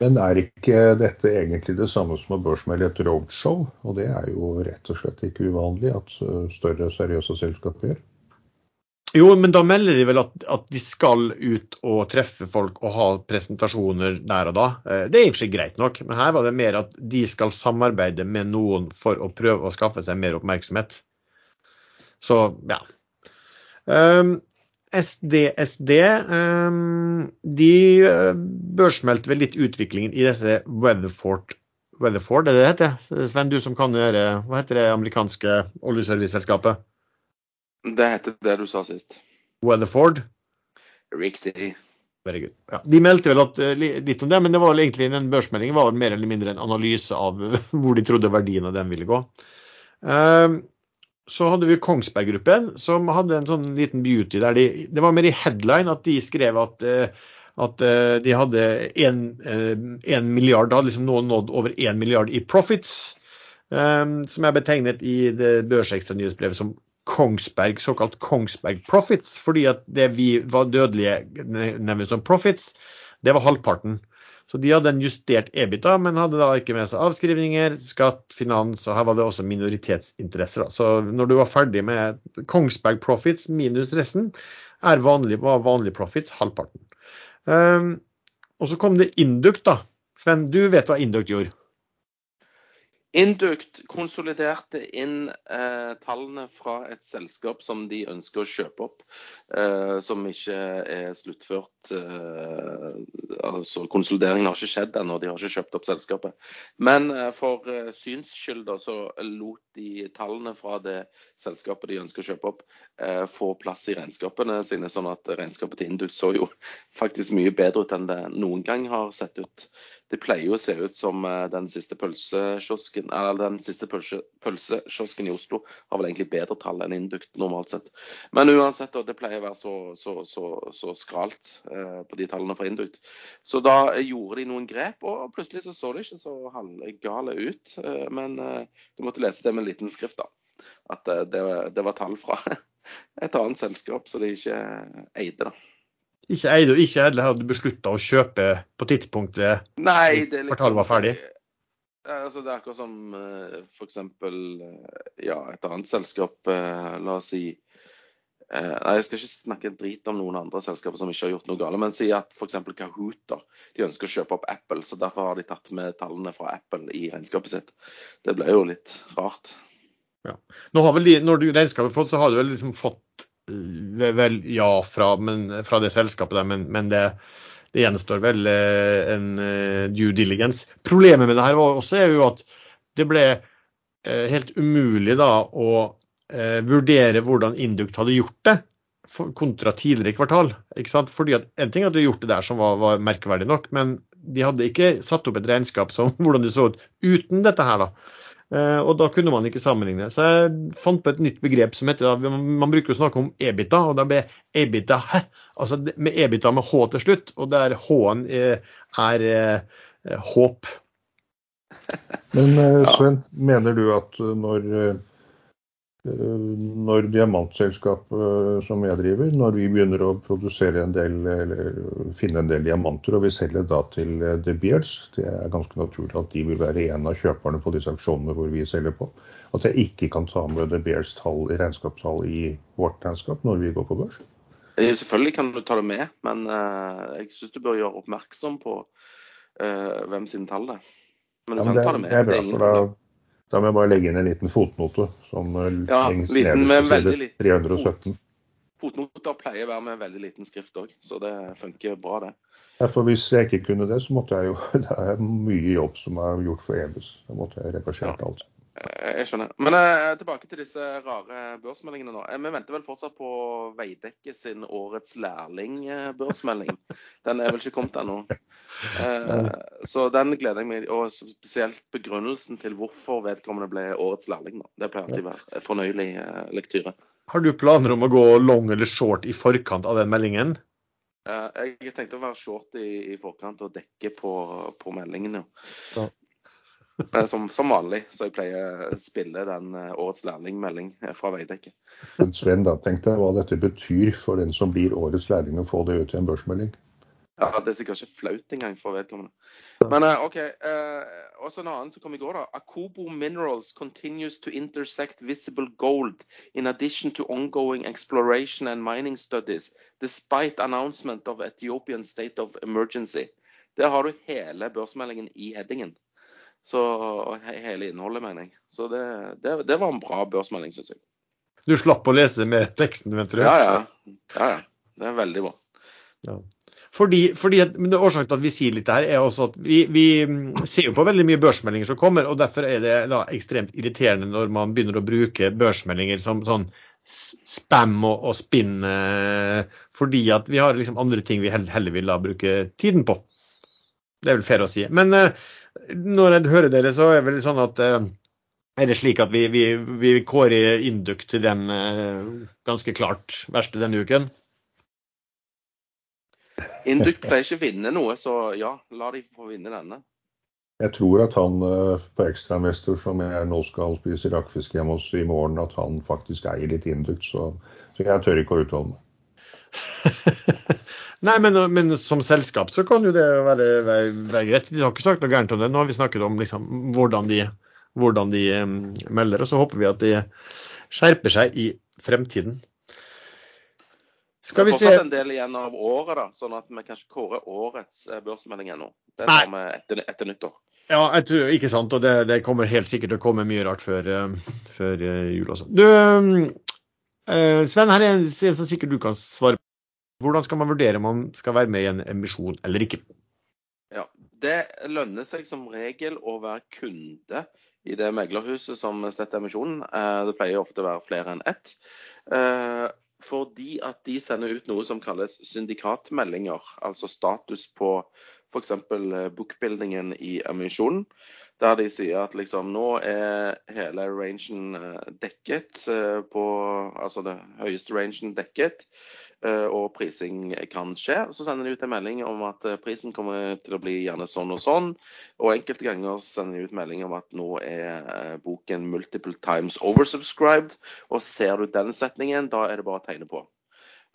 Men er ikke dette egentlig det samme som å børsmelde et roadshow? Og det er jo rett og slett ikke uvanlig at eh, større seriøse selskaper gjør. Jo, men da melder de vel at, at, de skal ut og treffe folk og ha presentasjoner der og da. Eh, det er i og for seg greit nok, men her var det mer at de skal samarbeide med noen for å prøve å skaffe seg mer oppmerksomhet. Så ja. Um, SDSD um, de eh, børsmeldte vel litt utviklingen i disse Weatherford, Weatherford er det det heter? Sven, du som kan gjøre Hva heter det amerikanske oljeserviceselskapet? Det heter det du sa sist. Weatherford? Riktig. Ja, de meldte vel at, eh, litt om det, men det var egentlig den børsmeldingen var mer eller mindre en analyse av hvor de trodde verdien av den ville gå. Um, så hadde vi Kongsberg Gruppen, som hadde en sånn liten beauty der de Det var mer i headline at de skrev at, eh, at eh, de hadde én eh, milliard, da liksom nå nådd over én milliard i profits. Som er betegnet i det børsekstra nyhetsbrevet som Kongsberg, såkalt Kongsberg Profits. Fordi at det vi var dødelige nevner som profits, det var halvparten. Så de hadde en justert EBITDA, men hadde da ikke med seg avskrivninger, skatt, finans, og her var det også minoritetsinteresser. Så når du var ferdig med Kongsberg Profits minus resten, er vanlig, var vanlig profits halvparten. Um, og så kom det Induct, da. Sven, du vet hva Induct gjorde? Induct konsoliderte inn eh, tallene fra et selskap som de ønsker å kjøpe opp, eh, som ikke er sluttført. Eh, altså Konsolideringen har ikke skjedd ennå, de har ikke kjøpt opp selskapet. Men eh, for eh, syns skyld så lot de tallene fra det selskapet de ønsker å kjøpe opp, eh, få plass i regnskapene sine, sånn at regnskapet til Induct så jo faktisk mye bedre ut enn det noen gang har sett ut. Det pleier jo å se ut som eh, den siste pølsekiosken siste pølsekiosken i Oslo har vel egentlig bedre tall enn Induct normalt sett. Men uansett, det pleier å være så, så, så, så skralt eh, på de tallene for Induct. Så da gjorde de noen grep, og plutselig så, så det ikke så halvgale ut. Eh, men du måtte lese det med en liten skrift, da. At det, det var tall fra et annet selskap, så de ikke eide. da ikke eide og ikke heller hadde beslutta å kjøpe på tidspunktet Nei, det liksom, kvartalet var ferdig? Altså, det er akkurat som uh, f.eks. Ja, et annet selskap, la oss si Eh, nei, Jeg skal ikke snakke drit om noen andre selskaper som ikke har gjort noe galt, men si at f.eks. Kahoot da, de ønsker å kjøpe opp Apple, så derfor har de tatt med tallene fra Apple i regnskapet sitt. Det ble jo litt rart. Ja. Nå har vel de, Når du regnskapet fått, så har du vel liksom fått eh, vel ja fra, men, fra det selskapet der, men, men det, det, gjenstår vel eh, en due diligence. Problemet med det her var også er jo at det ble helt umulig da å eh, vurdere hvordan Induct hadde gjort det kontra tidligere kvartal. ikke sant? Fordi at En ting at de gjort det der som var, var, merkverdig nok, men de hadde ikke satt opp et regnskap som hvordan det så ut uten dette her. da. Eh, og da kunne man ikke sammenligne. Så jeg fant på et nytt begrep som heter Man bruker å snakke om EBITA, og da ble EBITA hæ? Altså med EBITA med H til slutt, og der H-en er, er, er håp. Men eh, Sven, mener du at når Eh, når diamantselskapet eh, som jeg driver, når vi begynner å produsere en del, eller finne en del diamanter og vi selger da til eh, The Beards, det er ganske naturlig at de vil være en av kjøperne på disse aksjonene hvor vi selger på. At jeg ikke kan ta med The Beards tall i regnskapstall i vårt regnskap når vi går på børs. Selvfølgelig kan du ta det med, men jeg syns du bør gjøre oppmerksom på hvem sine tall det er. Men du ja, men kan det, ta det med. Det er bra, for da da må jeg bare legge inn en liten fotnote som eh, ja, liten, nederst på side 317. Fotnoter pleier å være med veldig liten skrift òg, så det funker bra, det. Ja, for Hvis jeg ikke kunne det, så måtte jeg jo Det er mye jobb som er gjort for EBUS. Da måtte jeg reversert ja. alt. Eh, jeg skjønner. Men eh, tilbake til disse rare børsmeldingene nå. Eh, vi venter vel fortsatt på Veidekke sin årets lærling-børsmelding. Den er vel ikke kommet ennå. Eh, så den gleder jeg meg Og spesielt begrunnelsen til hvorfor vedkommende ble årets lærling. Da. Det pleier alltid å være fornøyelig eh, lektyre. Har du planer om å gå long eller short i forkant av den meldingen? Eh, jeg tenkte å være short i, i forkant og dekke på, på meldingen, ja. Eh, som, som, vanlig, så jeg pleier å spille den eh, årets lærlingmelding eh, fra Veidekke. Sven, da tenk deg hva dette betyr for den som blir årets lærling, å få det ut i en børsmelding. Ja, Det er sikkert ikke flaut engang for vedkommende. Men OK. Eh, også en annen som kom i går, da. Akobo Minerals continues to intersect visible gold in addition to ongoing exploration and mining studies, despite announcement of Ethiopian state of emergency. Der har du hele børsmeldingen i headingen. Så hele innholdet, mener jeg. Så det, det, det var en bra børsmelding, syns jeg. Du slapp å lese med teksten, vet du? Ja, ja. ja, ja. Det er veldig bra. Ja. Fordi, fordi at, men Årsaken til at vi sier litt her, er også at vi, vi, ser jo på veldig mye børsmeldinger som kommer. og Derfor er det da ekstremt irriterende når man begynner å bruke børsmeldinger som sånn spam og, og spinn. Eh, fordi at vi har liksom andre ting vi heller vil da bruke tiden på. Det er vel fair å si. Men eh, når jeg hører dere, så er det vel sånn at eh, er det slik at vi, vi, vi kårer Induk til den eh, ganske klart verste denne uken? Induk pleier ikke å vinne noe, så ja, la de få vinne denne. Jeg tror at han eh, på ekstramester, som jeg nå skal spise rakfisk hjemme hos i morgen, at han faktisk eier litt Induk. Så, så jeg tør ikke å uttale meg. Nei, men, men, som selskap så kan jo det være, være, være, greit. Vi har ikke sagt noe gærent om det. Nå har vi snakket om liksom, hvordan de, hvordan de um, melder, og så håper vi at de skjerper seg i fremtiden. Skal vi se Det er fortsatt en del igjen av året, da, sånn at vi kanskje kårer årets eh, børsmelding ennå. Det tar vi etter, etter, nyttår. Ja, jeg tror, ikke sant. Og det, det, kommer helt sikkert til å komme mye rart før, før uh, jul også. Du, Sven, her er en som sikkert du kan svare på. Hvordan skal man vurdere om man skal være med i en emisjon eller ikke? Ja, Det lønner seg som regel å være kunde i det meglerhuset som setter emisjonen. Eh, det pleier ofte å være flere enn ett. Eh, fordi at de sender ut noe som kalles syndikatmeldinger, altså status på f.eks. bookbuildingen i emisjonen. Der de sier at liksom nå er hele rangen eh, dekket på Altså det høyeste rangen dekket. Eh, og prising kan skje. Så sender de ut en melding om at eh, prisen kommer til å bli gjerne sånn og sånn. Og enkelte ganger sender de ut melding om at nå er eh, boken multiple times oversubscribed. Og ser du den setningen, da er det bare å tegne på.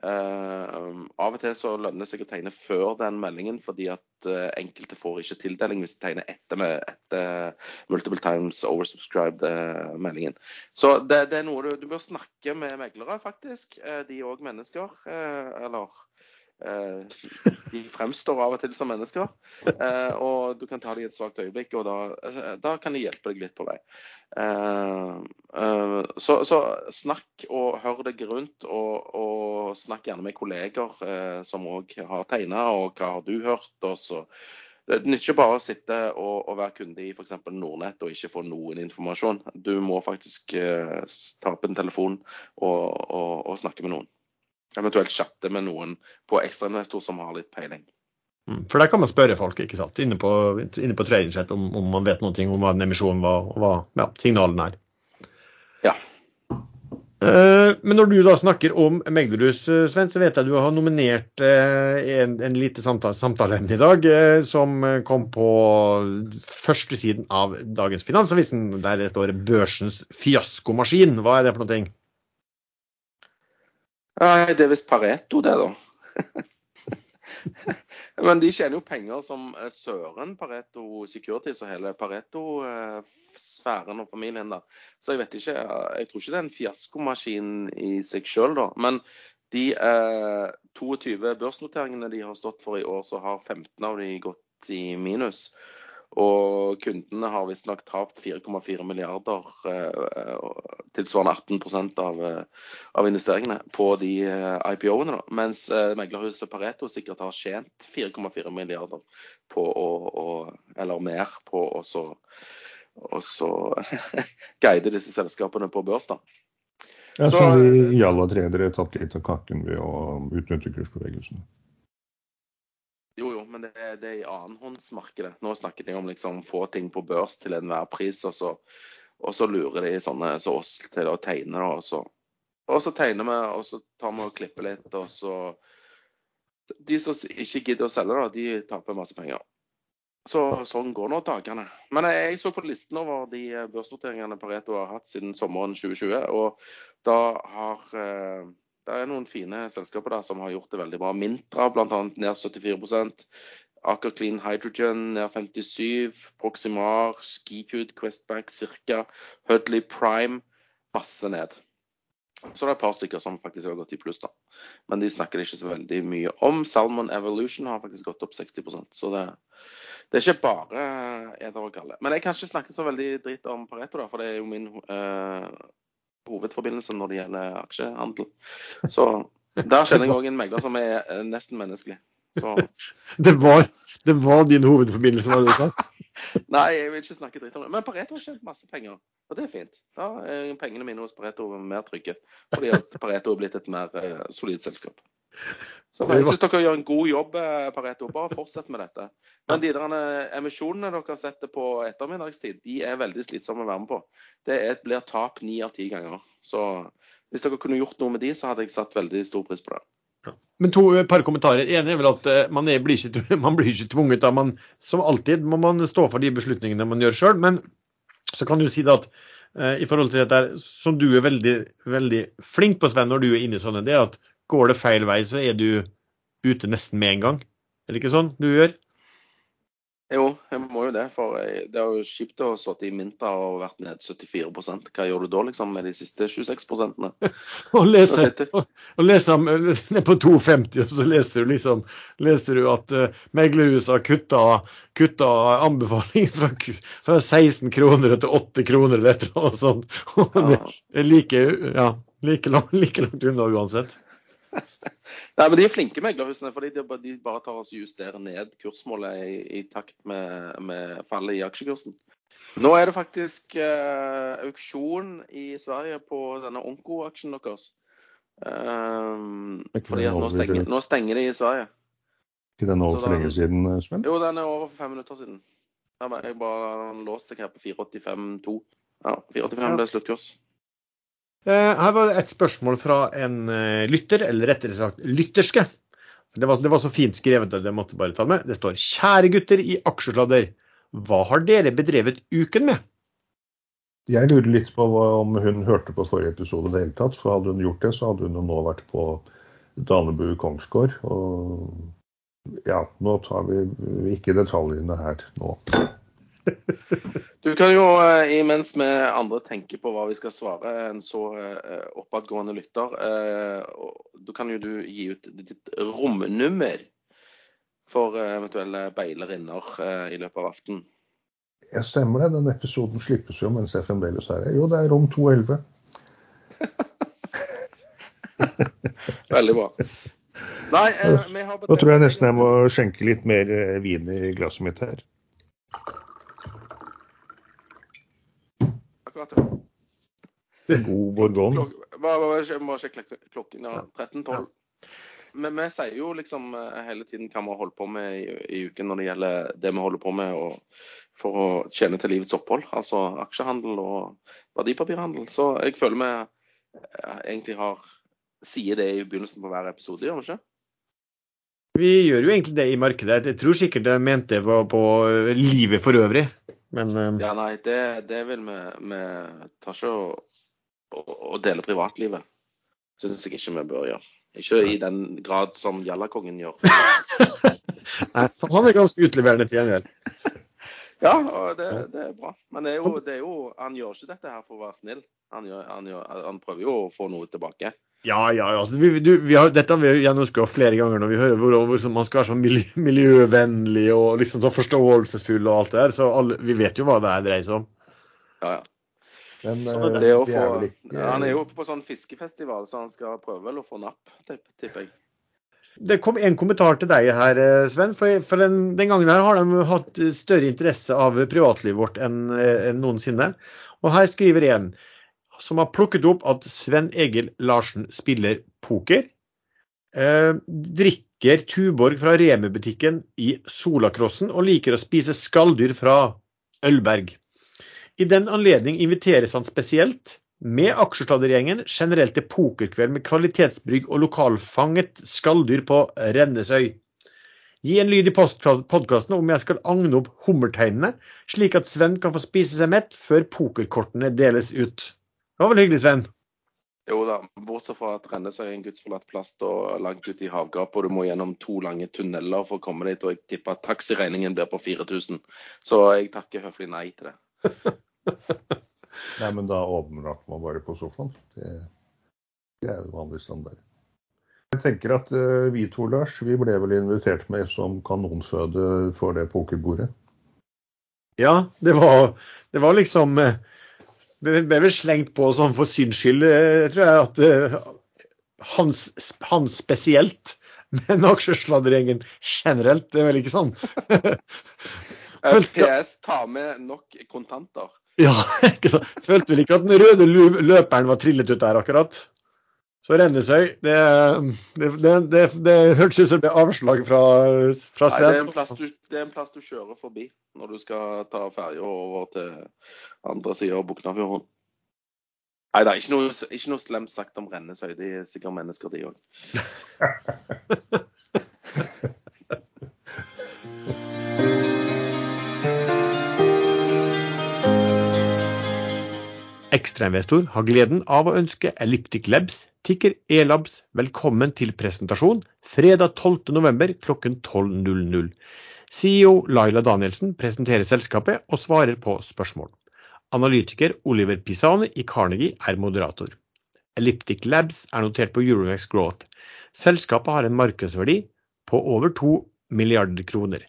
Uh, av og til så lønner det seg å tegne før den meldingen, fordi at uh, enkelte får ikke tildeling hvis de tegner etter, med, etter multiple times oversubscribed uh, meldingen. Så det, det, er noe du, du bør snakke med meglere, faktisk. de er òg mennesker. eller Eh, de fremstår av og til som mennesker, eh, og du kan ta dem i et svakt øyeblikk, og da, altså, da, kan de hjelpe deg litt på vei. Eh, så, så snakk og hør deg rundt, og, og snakk gjerne med kolleger som òg har tegna, og hva har du hørt? og så det nytter ikke bare å sitte og, og være kunde i f.eks. Nordnett og ikke få noen informasjon. Du må faktisk eh, ta opp en telefon og, og, og snakke med noen. Eventuelt chatte med noen på ekstrainvestor som har litt peiling. Mm, for der kan man spørre folk ikke sant? inne på, inne på om, om, man vet noe om hva en emisjon var, og hva ja, signalene er. Ja. Uh, men når du da snakker om Meglerhus, eh, Sven, så vet jeg du har nominert uh, en, en lite samtale, samtaleemne i dag som kom på førstesiden av dagens Finansavisen. Der det står 'Børsens fiaskomaskin'. Hva er det for noe? Nei, det er visst Pareto, det, da. Men de tjener jo penger som eh, søren, Pareto Securities og hele Pareto-sfæren og familien. da. Så jeg vet ikke, jeg tror ikke det er en fiaskomaskin i seg sjøl, da. Men de eh, 22 børsnoteringene de har stått for i år, så har 15 av de gått i minus. Og kundene har visstnok tapt 4,4 milliarder, eh, tilsvarende 18 av, eh, av investeringene, på de eh, IPO-ene. Mens meglerhuset Pareto sikkert har tjent 4,4 milliarder på å, å, eller mer på å så, så guide disse selskapene på børs. da. Ja, så har alle tre har tatt litt av kaken ved å utnytte kursbevegelsene. Men det, det er i annenhåndsmarkedet. Nå snakker de om liksom få ting på børs til enhver pris, og så, og så lurer de sånne som oss til å tegne. Og så, og så tegner vi, og så tar vi og klipper litt, og så De som ikke gidder å selge, da, de taper masse penger. Så sånn går nå dagene. Men jeg, jeg så på listen over de børsnoteringene Pareto har hatt siden sommeren 2020, og da har eh, det er noen fine selskaper der som har gjort det veldig bra. Mintra bl.a. ned 74% Aker Clean Hydrogen ned 57 Proximar, Skitude, Questback ca. Hudley Prime masse ned. Så det er et par stykker som faktisk har gått i pluss, da. Men de snakker ikke så veldig mye om. Salmon Evolution har faktisk gått opp 60% Så det, det er ikke bare eder og galle. Men jeg kan ikke snakke så veldig dritt om Pareto, da, for det er jo min uh, hovedforbindelse når det gjelder aksjehandel. Så der kjenner jeg òg en megler som er eh, nesten menneskelig. Det var, det, var, din hovedforbindelse, var det du sa? Nei, jeg vil ikke snakke dritt om det. Men Pareto har tjent masse penger, og det er fint. Da er pengene mine hos Pareto mer trygge, fordi at Pareto er blitt et mer uh, solid selskap. Så Jeg syns dere gjør en god jobb, eh, Pareto. Bare fortsett med dette. Men de der eh, emisjonene dere setter på ettermiddagstid, de er veldig slitsomme å være med på. Det blir tap ni av ti ganger. Så hvis dere kunne gjort noe med de, så hadde jeg satt veldig stor pris på det. Men to eh, par kommentarer. En er vel at man, er, blir, ikke, man blir ikke tvunget. Da. Man, som alltid må man stå for de beslutningene man gjør sjøl. Men så kan du si det at uh, i forhold til dette som du er veldig, veldig flink på, Sven, når du er inne i sånne, det er at Går det feil vei, så er du ute nesten med en gang. Er det ikke sånn du gjør? Jo, jeg må jo det. For det er jo kjipt å ha sittet i Minta og vært ned 74% Hva gjør du da liksom med de siste 26 Og lese, og, og leser ned på 2,50, og så leser du liksom leser du at uh, meglerhuset har kutta, kutta anbefaling fra, fra, 16 kroner til 8 kroner eller noe sånt. Og det er like, ja, like, langt, like langt unna uansett. Nei, men De er flinke meglerhusene, fordi de, de bare tar oss og justerer ned kursmålet i, i takt med, med, fallet i aksjekursen. Nå er det faktisk uh, auksjon i Sverige på denne Onko-aksjen deres. Um, fordi at nå stenger, nå stenger de i Sverige. Ikke den over for lenge siden, eh, Sven? Jo, den er over for fem minutter siden. Jeg bare låst seg her på 485,2. Ja, 485 ble sluttkurs. Eh, her var det et spørsmål fra en eh, lytter, eller rettere sagt lytterske. Det var, det var så fint skrevet at jeg måtte bare ta med. Det står 'Kjære gutter i aksjesladder, hva har dere bedrevet uken med?' Jeg lurer litt på om hun hørte på forrige episode i det hele tatt. For hadde hun gjort det, så hadde hun nå vært på Danebu Kongsgård. Og ja, nå tar vi ikke detaljene her nå. Du kan jo, eh, imens vi andre tenker på hva vi skal svare en så eh, oppadgående lytter, da kan jo du gi ut ditt romnummer for eventuelle beilerinner i løpet av aften. Jeg stemmer det. Den episoden slippes jo mens jeg fremdeles er her. Jo, det er rom 211. Veldig bra. Nei, eh, vi har Nå tror jeg nesten jeg må skjenke litt mer vin i glasset mitt her. akkurat. Ja. God bourgogne. bare, bare sjekke klokken. Ja, 13-12. Men vi sier jo liksom eh, hele tiden hva vi holdt på med i, i, uken når det gjelder det vi holder på med og, for å tjene til livets opphold. Altså aksjehandel og verdipapirhandel. Så jeg føler vi eh, egentlig har sier det i begynnelsen på hver episode, gjør vi ikke? Vi gjør jo egentlig det i markedet. Jeg tror sikkert jeg mente det var på livet for øvrig. Men uh... Ja, nei, det, det vil vi Vi tar ikke å, å, dele privatlivet. Syns jeg ikke vi bør gjøre. Ikke i den grad som Jallakongen gjør. nei, han er ganske utleverende til gjengjeld. ja, og det, det, er bra. Men det er, jo, det er, jo, han gjør ikke dette her for å være snill. Han, gjør, han, gjør, han prøver jo å få noe tilbake. Ja, ja. Altså, vi, du, vi har, dette har vi gjennomskua flere ganger når vi hører hvor, hvor man skal være så miljø, miljøvennlig og liksom så forståelsesfull og alt det der. Så alle, vi vet jo hva det er dreier seg om. Ja, ja. Men, så det, det få, er ikke... Han er jo på sånn fiskefestival, så han skal prøve vel å få napp, tipper jeg. Det kom en kommentar til deg her, eh, Sven. For, for den, den, gangen her har de hatt større interesse av privatlivet vårt enn enn noensinne. Og her skriver en som har plukket opp at Sven Egil Larsen spiller poker. Eh, drikker Tuborg fra Remi-butikken i Solakrossen og liker å spise skalldyr fra Ølberg. I den anledning inviteres han spesielt, med aksjesladdergjengen, generelt til pokerkveld med kvalitetsbrygg og lokalfanget skalldyr på Rennesøy. Gi en lyd i podkasten om jeg skal agne opp hummerteinene, slik at Sven kan få spise seg mett før pokerkortene deles ut. Det var vel hyggelig, Sven? Jo da, bortsett fra at Rennesøy er en gudsforlatt plass og langt ute i havgapet, og du må gjennom to lange tunneler for å komme dit. Og jeg tipper at taxiregningen blir på 4000. Så jeg takker høflig nei til det. nei, men da overnatter man bare på sofaen. Det, det er jo vanlig standard. Jeg tenker at uh, vi to, Lars, vi ble vel invitert med som kanonføde for det pokerbordet. Ja, det var, det var liksom uh ble, ble vel slengt på sånn for syns skyld, eh, tror jeg, at uh, hans, hans, spesielt, men aksjesladdergjengen generelt, det er vel ikke sånn? PS, ta med nok kontanter. Ja, ikke sant. Følte vel ikke at den røde løperen var trillet ut der, akkurat. Så Rennesøy, det, det, det, det hørtes ut som det ble avslag fra, fra Nei, det er, du, det er, en plass du kjører forbi når du skal ta ferja over til andre sida av Buknafjorden. Nei, det er ikke noe, ikke noe, slemt sagt om Rennesøy. De er sikkert mennesker, de òg. Ekstrainvestor har gleden av å ønske Elliptic Labs, Ticker E-Labs, velkommen til presentasjon fredag 12.11. kl 12.00. CEO Laila Danielsen presenterer selskapet og svarer på spørsmål. Analytiker Oliver Pisani i Carnegie er moderator. Elliptic Labs er notert på Euronex Growth. Selskapet har en markedsverdi på over 2 milliarder kroner.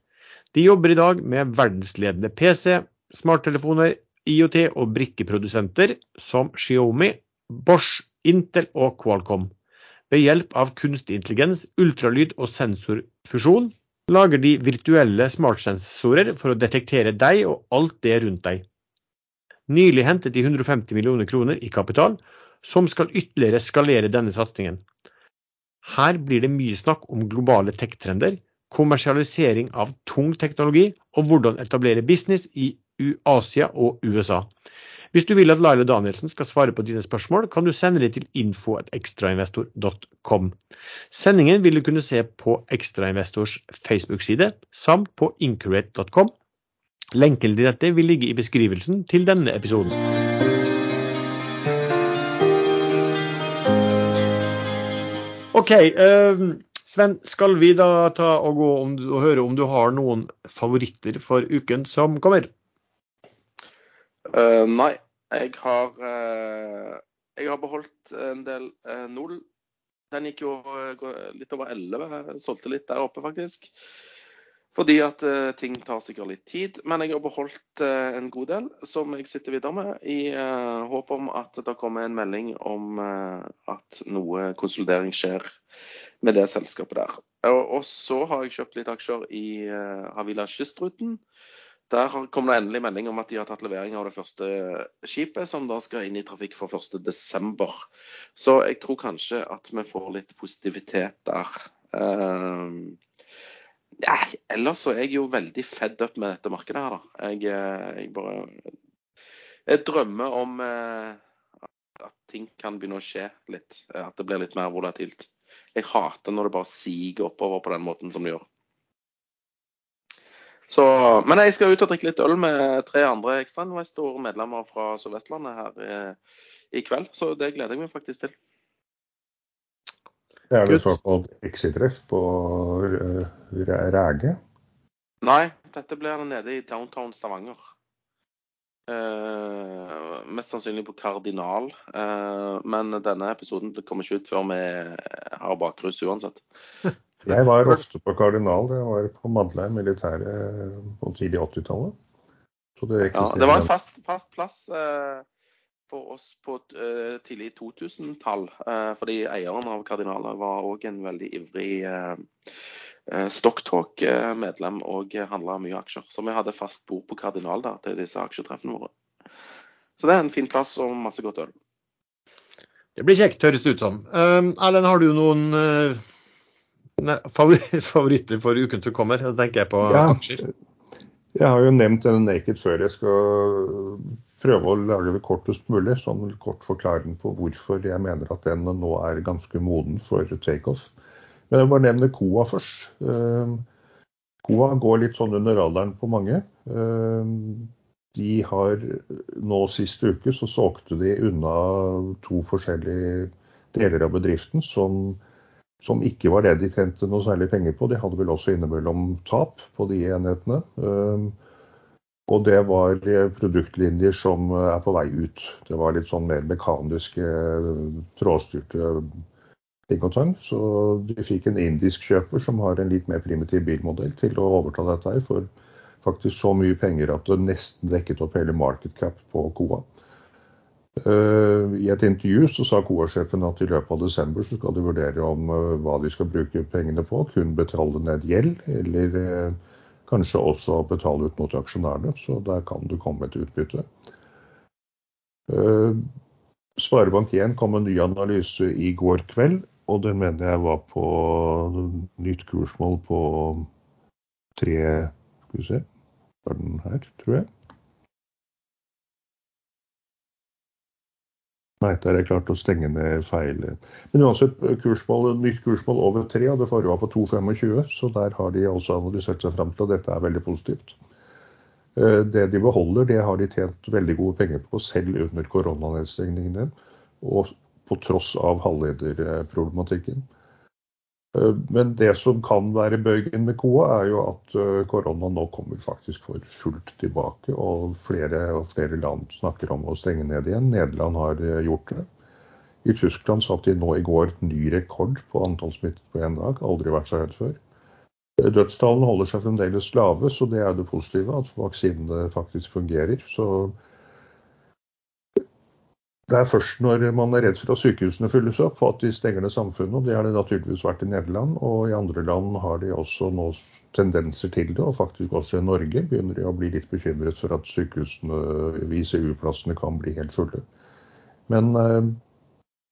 De jobber i dag med verdensledende PC, smarttelefoner, IoT og brikkeprodusenter som Xiaomi, Bosch, Intel og Qualcomm. Ved hjelp av kunstig intelligens, ultralyd og sensorfusjon lager de virtuelle smartsensorer for å detektere deg og alt det rundt deg. Nylig hentet de 150 millioner kroner i kapital, som skal ytterligere skalere denne satsingen. Her blir det mye snakk om globale tech-trender, kommersialisering av tung teknologi og hvordan etablere business i Asia og USA. Hvis du vil at Laila Danielsen skal svare på dine spørsmål, kan du sende det til info.ekstrainvestor.com. Sendingen vil du kunne se på Ekstrainvestors Facebook-side samt på incurate.com. Lenken til dette vil ligge i beskrivelsen til denne episoden. OK. Uh, Sven, skal vi da ta og gå og høre om du har noen favoritter for uken som kommer? Uh, nei, jeg har uh, Jeg har beholdt en del uh, null. Den gikk jo litt over 11. Solgte litt der oppe, faktisk. Fordi at ting tar sikkert litt tid. Men jeg har beholdt en god del som jeg sitter videre med, i håp om at det kommer en melding om at noe konsolidering skjer med det selskapet der. Og, og så har jeg kjøpt litt aksjer i Havila Kystruten. Der kom det endelig melding om at de har tatt levering av det første skipet, som da skal inn i trafikk for 1.12. Så jeg tror kanskje at vi får litt positivitet der. Uh, ja, ellers så er jeg jo veldig fedd up med dette markedet her, da. Jeg, eh, jeg bare Jeg drømmer om eh, at ting kan begynne å skje litt. At det blir litt mer volatilt. Jeg hater når det bare siger oppover på den måten som det gjør. Så, men jeg skal ut og drikke litt øl med tre andre ekstrainvestorer, medlemmer fra Sør-Vestlandet her i, eh, i kveld, så det gleder jeg meg faktisk til. Det er vel såkalt exit-treff på Ræge? Nei, dette blir nede i downtown Stavanger. Uh, mest sannsynlig på Kardinal. Uh, men denne episoden kommer ikke ut før vi har bakrus uansett. Jeg var ofte på Kardinal. Jeg var på Madeleine militære på tidlig 80-tallet. Det, ja, det var en fast, fast plass. Uh, for oss på uh, tidlig 2000-tall. Uh, eh, fordi eieren av Kardinalet var òg en veldig ivrig uh, Stocktalk-medlem og handla mye aksjer. Så vi hadde fast bord på Kardinal da, til disse aksjetreffene våre. Så det er en fin plass og masse godt øl. Det blir kjekt, høres det ut som. Erlend, har du noen favoritter for uken som kommer? Da tenker jeg på ja. aksjer. Jeg har jo nevnt denne Naked før. Jeg skal prøve å lage det kortest mulig, sånn kort forklaring på hvorfor jeg mener at den nå er ganske moden for takeoff. Men jeg må bare nevne Koa først. Ehm, Koa går litt sånn under radaren på mange. Ehm, de har nå sist uke så solgte de unna to forskjellige deler av bedriften som, som ikke var det de tjente noe særlig penger på. De hadde vel også innimellom tap på de enhetene. Ehm, og det var eh, produktlinjer som eh, er på vei ut. Det var litt sånn mer mekaniske, eh, trådstyrte ting og tang. Så de fikk en indisk kjøper som har en litt mer primitiv bilmodell til å overta dette her for faktisk så mye penger at det nesten dekket opp hele market cap på Koa. I et intervju så sa Koa-sjefen at i løpet av desember så skal de vurdere om hva de skal bruke pengene på. Kun betale ned gjeld, eller Kanskje også betale ut noe til aksjonærene, så der kan det komme et utbytte. Eh, Sparebank1 kom med en ny analyse i går kveld, og den mener jeg var på nytt kursmål på tre Skal vi se, var den her, tror jeg. Nei, der er det klart å stenge ned feil. Men uansett, kursmål, nytt kursmål over tre forrige var på 2,25, så der har de også analysert seg fram til at dette er veldig positivt. Eh, det de beholder, det har de tjent veldig gode penger på selv under koronanedstengningene, og på tross av halvlederproblematikken. Eh, men det som kan være bøygen med KOA, er jo at eh, korona nå kommer faktisk for fullt tilbake. Og flere og flere land snakker om å stenge ned igjen. Nederland har eh, gjort det. I Tyskland satte de nå i går ny rekord på antall smittede på én dag. Aldri vært så høyt før. Dødstallene holder seg fremdeles lave, så det er det positive. At vaksinene faktisk fungerer. Så det er først når man er redd for at sykehusene fylles opp, at de stenger ned samfunnet. og Det har det naturligvis vært i Nederland. Og i andre land har de også nå tendenser til det. Og faktisk også i Norge begynner de å bli litt bekymret for at sykehusene, ICU-plassene kan bli helt fulle. Men eh,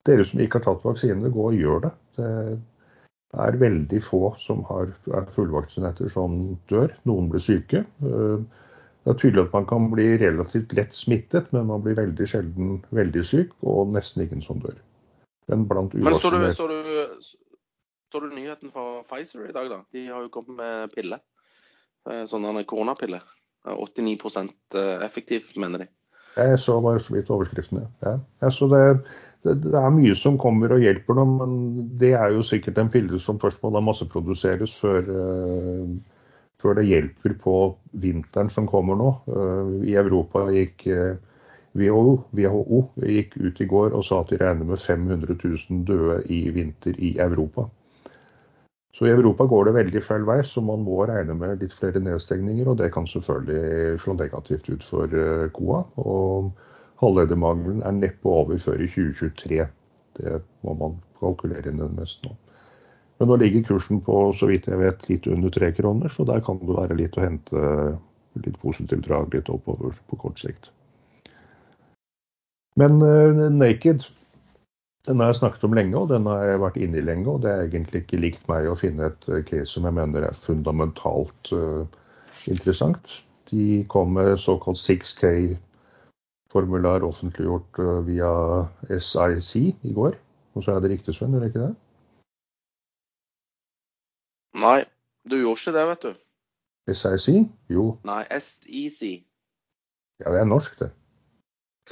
dere som ikke har tatt vaksine, gå og gjør det. Det er veldig få som har, er fullvaksinerte som dør. Noen blir syke. Eh, det er tydelig at man kan bli relativt lett smittet, men man blir veldig sjelden veldig syk, og nesten ingen som dør. Men blant Men så du, så, du, så du nyheten fra Pfizer i dag, da? De har jo kommet med pille. Eh, sånn koronapille. 89% effektiv, mener de. Jeg så bare så vidt overskriftene. Ja. Ja, så det, det, det, er mye som kommer og hjelper nå, men det er jo sikkert en pille som først må da masseproduseres før, uh, før det hjelper på vinteren som kommer nå. Uh, I Europa gikk WHO, WHO gikk ut i går og sa at de regner med 500 000 døde i vinter i Europa. Så i Europa går det veldig feil vei, så man må regne med litt flere nedstengninger. Og det kan selvfølgelig slå negativt ut for koa. Og halvledermangelen er neppe over før i 2023. Det må man kalkulere inn mest nå. Men nå ligger kursen på så vidt jeg vet, litt under tre kroner, så der kan det være litt å hente litt positivt drag litt oppover på kort sikt. Men uh, Naked den har jeg snakket om lenge, og den har jeg vært inne i lenge. Og det er egentlig ikke likt meg å finne et eh, case som jeg mener er fundamentalt uh, interessant. De kom med såkalt 6K formular offentliggjort uh, via SIC i går. Og så er det riktig, Sven, gjør det ikke det? Nei, du gjorde ikke det, vet du. SIC? Jo. Nei, SEC. Ja, det er norsk, det.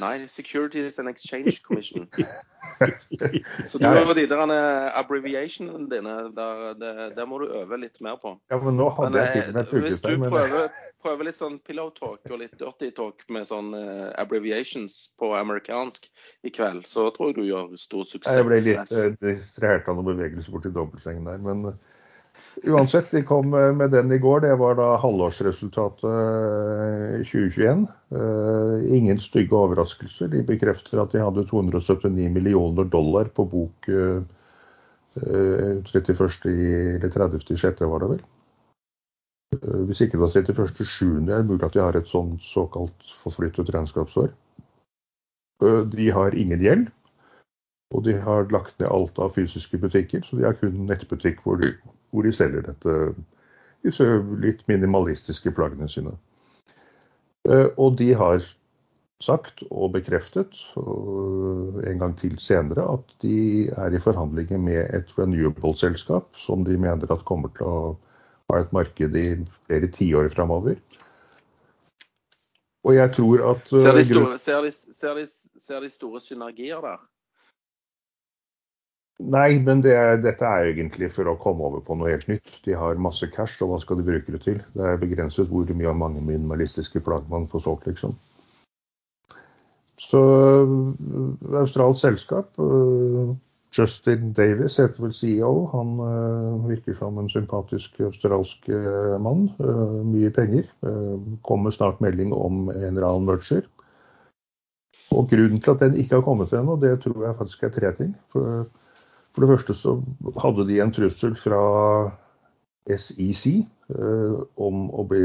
Nei, Securities and Exchange Commission. så du har de der abbreviationene dine. Der, der, der, må du øve litt mer på. Ja, men nå hadde men, jeg til med Hvis du prøver, prøver, litt sånn pillow talk og litt dirty talk med sånn uh, abbreviations på amerikansk i kveld, så tror jeg du gjør stor suksess. Jeg ble litt distrahert av noen bevegelser borti dobbeltsengen der, men Uansett, de kom med den i går. Det var da halvårsresultatet 2021. Eh, ingen stygge overraskelser. De bekrefter at de hadde 279 millioner dollar på bok 31. Eh, eller 30. sjette, var det vel. Eh, hvis ikke det var 31. 7. er det mulig at de har et sånt såkalt forflyttet regnskapsår. De har ingen gjeld. Og de har lagt ned alt av fysiske butikker, så de har kun nettbutikk hvor de hvor de selger dette, disse litt minimalistiske plaggene sine. Eh, og de har sagt og bekreftet og en gang til senere at de er i forhandlinger med et renewable-selskap som de mener at kommer til å ha et marked i flere tiår framover. Og jeg tror at Ser de store, ser de, ser de, ser de store synergier der? Nei, men det er, dette er egentlig for å komme over på noe helt nytt. De har masse cash, og hva skal de bruke det til? Det er begrenset hvor mye av mange minimalistiske plagg man får solgt, liksom. Så øh, australsk selskap, øh, Justin Davis heter vel CEO. Han øh, virker som en sympatisk australsk mann. Mye penger. Kommer snart melding om en eller annen merger. Og grunnen til at den ikke har kommet ennå, det tror jeg faktisk er tre ting. For for det første så hadde de en trussel fra SEC eh, om å bli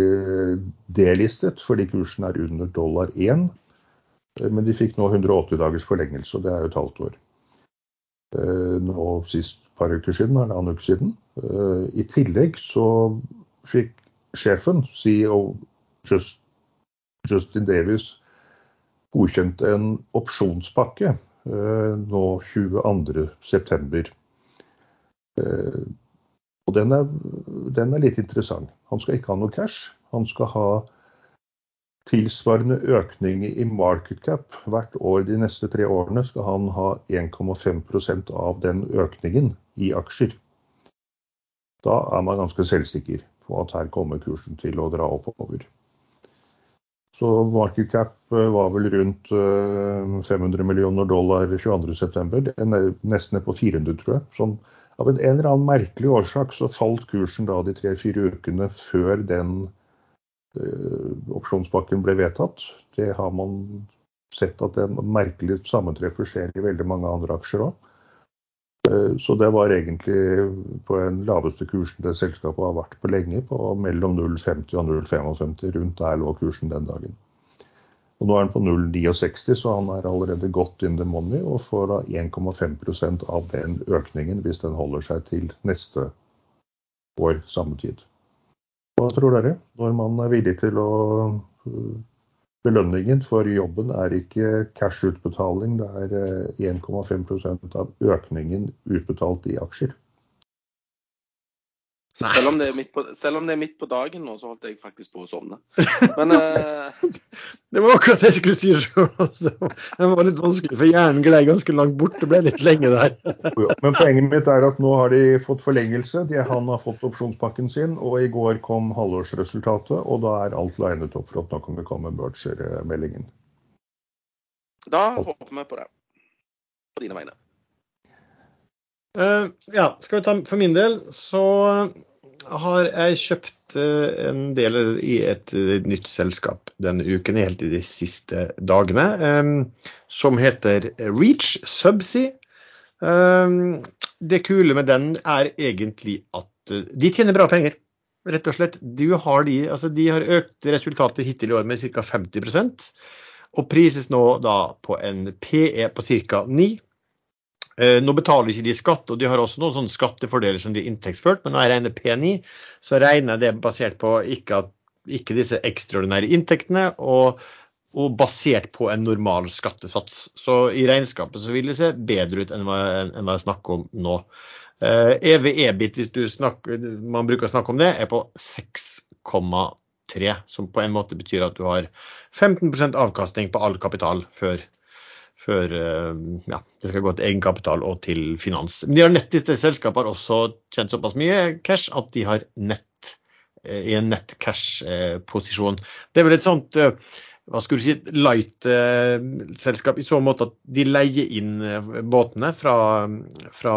delistet fordi kursen er under dollar 1. Eh, men de fikk nå 180 dagers forlengelse, og det er jo et halvt år. Eh, nå sist par uker siden, eller annen uke siden. Eh, I tillegg så fikk sjefen, CEO Just, Justin Davis, godkjent en opsjonspakke nå 22.9. Eh, og den er, den er litt interessant. Han skal ikke ha noe cash. Han skal ha tilsvarende økning i market cap hvert år de neste tre årene. Skal han ha 1,5% av den økningen i aksjer. Da er man ganske selvsikker på at her kommer kursen til å dra oppover. Så market cap eh, var vel rundt 500 eh, millioner dollar 22.9. Nesten nesten på 400, tror jeg. Sånn, av en eller annen merkelig årsak så falt kursen da de tre-fire ukene før den uh, opsjonspakken ble vedtatt. Det har man sett at det merkelig sammentreffet skjer i veldig mange andre aksjer òg. Så det var egentlig på den laveste kursen det selskapet har vært på lenge, på mellom 0,50 og 0,55. Rundt der lå kursen den dagen. Og Nå er den på 0,69, så han er allerede godt in the money og får da 1,5% av den økningen hvis den holder seg til neste år samme tid. Hva tror dere? Når man er villig til å Belønningen for jobben er ikke cash-utbetaling, det er 1,5 eh, av økningen utbetalt i aksjer. Selv om, på, selv om, det er midt på, dagen nå, så holdt jeg faktisk på å sovne. Men uh... Det var akkurat det jeg skulle si sjøl. Det var litt vanskelig, for hjernen gled ganske langt bort. Det ble litt lenge der. Men poenget mitt er at nå har de fått forlengelse. De, han har fått opsjonspakken sin, og i går kom halvårsresultatet. Og da er alt linet opp for at nå kan det komme Bercher-meldingen. Da håper vi på det. På dine vegne. Uh, ja, skal vi ta For min del så har jeg kjøpt uh, en del i et, et, nytt selskap denne uken, helt i de siste dagene, um, som heter Reach Subsea. Um, det kule med den er egentlig at uh, de tjener bra penger. Rett og slett. De har, de, altså de har økt resultater hittil i år med ca. 50% og prises nå da på en PE på ca. 9. Eh, nå betaler ikke de skatt, og de har også noen sånne skattefordeler som de er inntektsført, men når jeg regner P9, så regner jeg det basert på ikke, at, ikke disse ekstraordinære inntektene, og, og, basert på en normal skattesats. Så i regnskapet så vil det se bedre ut enn hva, enn hva jeg snakker om nå. Eh, EV-EBIT, hvis snakker, man bruker å snakke om det, er på 6,3, som på en måte betyr at du har 15% avkastning på all kapital før før eh, ja, det skal gå til egenkapital og til finans. Men de har nett, dette selskapet har også tjent såpass mye cash at de har nett eh, i en nett cash-posisjon. Det er vel et sånt eh, hva skulle du si, light-selskap i så måte at de leier inn båtene fra, fra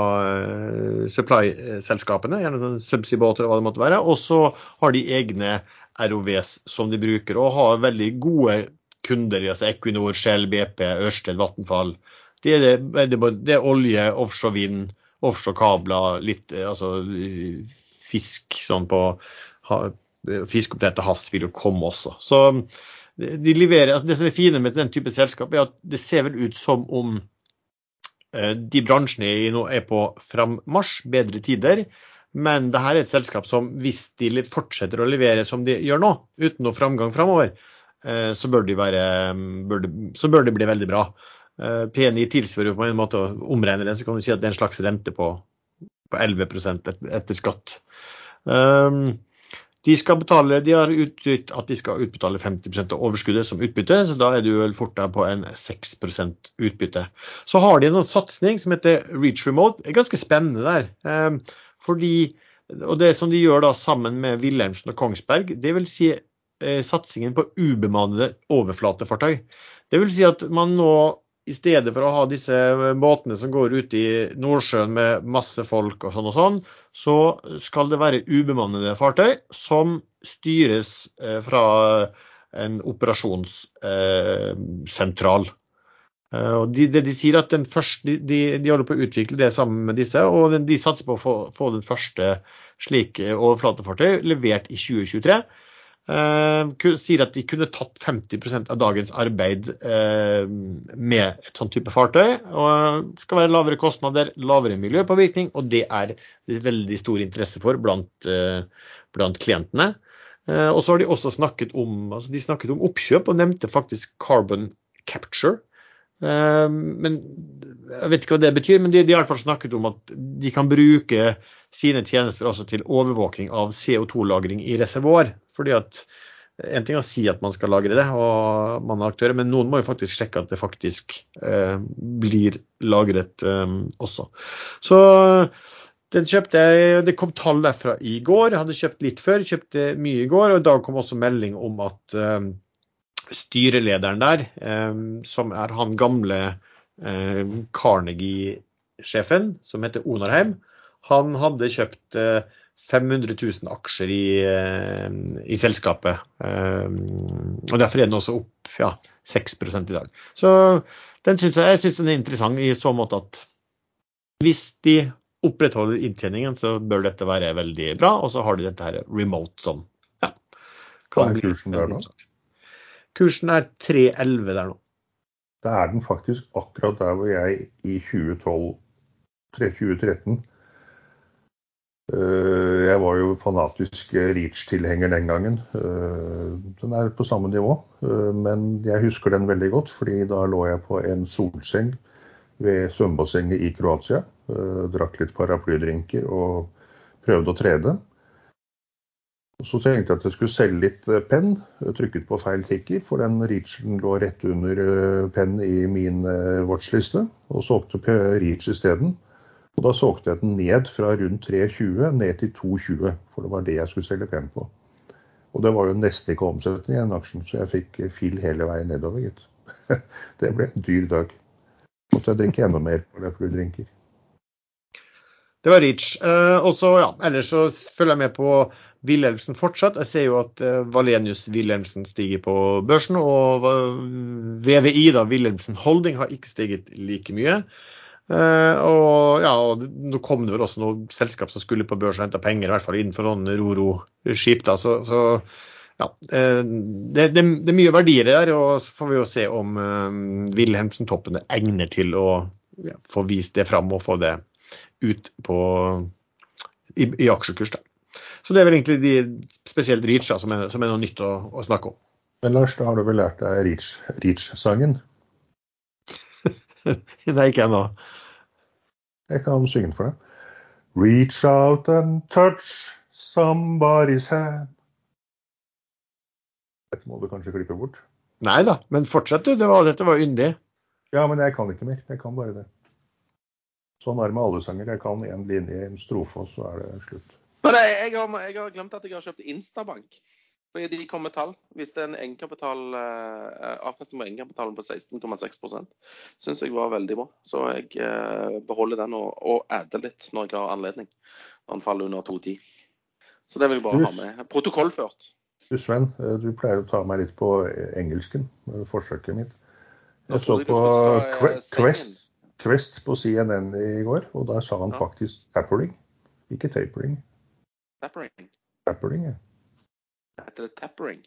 supply-selskapene, gjerne subsea-båter og hva det måtte være. Og så har de egne ROVs som de bruker, og har veldig gode kunder, altså Equinor, Shell, BP, Ørsted, Vattenfall. Det er, det, det er olje, offshore vind, offshore kabler, litt eh, altså fisk sånn på Fiskeoppdrett til havs vil jo komme også. Så de leverer, altså Det som er fine med den type selskap, er at det ser vel ut som om eh, de bransjene nå er på frammarsj, bedre tider. Men det her er et selskap som hvis de fortsetter å levere som de gjør nå, uten noe framgang framover, så bør, de være, bør de, så bør det bli veldig bra. Eh, PNI tilsvarer jo på en måte å omregne den, så kan du si at det er en slags rente på, på 11% etter skatt. Um, de, betale, de har utgitt at de skal utbetale 50% av overskuddet som utbytte, så da er du vel fort der på en 6% utbytte. Så har de en satsing som heter Reach Remote. Det er ganske spennende der. Fordi, og Det som de gjør da sammen med Wilhelmsen og Kongsberg, det vil si eh, satsingen på ubemannede overflatefartøy. Det vil si at man nå i stedet for å ha disse båtene som går ut i Nordsjøen med masse folk og sånn og sånn, så skal det være ubemannede fartøy som styres eh, fra en operasjonssentral. Eh, de, de, sier at første, de, de, holder på å utvikle det sammen med disse, og de satser på å få, få den første slike overflatefartøy levert i 2023. Uh, sier at de kunne tatt 50% av dagens arbeid uh, med et sånt type fartøy. og Det skal være lavere kostnader, lavere miljøpåvirkning, og det er det veldig stor interesse for blant, blant klientene. og så har de også snakket om, altså de snakket om oppkjøp og nevnte faktisk carbon capture. men Jeg vet ikke hva det betyr, men de, de har i hvert fall snakket om at de kan bruke sine tjenester også til overvåking av CO2-lagring i reservoar. Fordi at En ting er å si at man skal lagre det, og man har aktører, men noen må jo faktisk sjekke at det faktisk eh, blir lagret eh, også. Så den kjøpte jeg, Det kom tall derfra i går. Jeg hadde kjøpt litt før, kjøpte mye i går. og I dag kom også melding om at eh, styrelederen der, eh, som er han gamle eh, Carnegie-sjefen, som heter Onarheim, han hadde kjøpt 500 000 aksjer i, eh, i selskapet. Eh, og Derfor er den også opp ja, 6 i dag. Så den synes jeg, jeg synes den er interessant i så måte at hvis de opprettholder inntjeningen, så bør dette være veldig bra. Og så har de dette her remote som ja, Hva er kursen der nå? Kursen er 3,11 der nå. Da er den faktisk akkurat der hvor jeg i 2012, 2013 Eh, jeg var jo fanatisk Reach-tilhenger den gangen. Eh, den er på samme nivå, eh, men jeg husker den veldig godt, fordi da lå jeg på en solseng ved svømmebassenget i Kroatia. Drakk litt paraplydrinker og prøvde å trede. Så tenkte jeg at jeg skulle selge litt eh, penn. Trykket på feil ticker, for den reachen lå rett under eh, penn i min eh, watchliste. Og solgte reach isteden. Og da solgte jeg den ned fra rundt 3,20 ned til 2,20, for det var det jeg skulle selge pen på. Og det var jo nesten ikke omsetning i den aksjen, så jeg fikk fill hele veien nedover, gitt. Det ble en dyr dag. Måtte jeg drikke enda mer på Det var Reach. Eh, og så, ja, ellers så følger jeg med på Wilhelmsen fortsatt. Jeg ser jo at eh, Valenius Wilhelmsen stiger på børsen. Og VVI, da, Wilhelmsen Holding, har ikke stiget like mye. Uh, og ja, nå kom det vel også noen selskap som skulle på børs og hente penger, i hvert fall innenfor noen Roro-skip. så, så ja, det, det, det, er mye verdier der, og så får vi jo se om Wilhelmsen-toppene egner til å ja, få vist det fram og få det ut på, i, i aksjekurs. Da. Så det er vel egentlig de spesielt Reach da, som, er, som, er, noe nytt å, å, snakke om. Men Lars, da har du vel lært deg Reach-sangen? Nei, ikke ennå. Jeg kan synge den for deg. Reach out and touch somebody's hand. Dette må du kanskje klippe bort? Nei da, men fortsett du. Det var, dette var yndig. Ja, men jeg kan ikke mer. Jeg kan bare det. Sånn er det med alle sanger. Jeg kan én linje i en strofe, og så er det slutt. Men jeg, jeg, har, jeg, har, glemt at jeg har kjøpt Instabank. Fordi de kom med tall. Er en egenkapital, eh, avkastning på egenkapitalen på 16,6% syns jeg var veldig bra. Så jeg eh, beholder den og, og adder litt når jeg har anledning. Når den faller under 2,10. Så det vil jeg bare ha med. Protokollført. Du Sven, eh, du pleier å ta meg litt på engelsken. Forsøket mitt. Jeg så på Quest. Quest på CNN i går, og der sa han ja. faktisk tappering, ikke tapering. Tappering? Tappering, ja. Heter det tappering?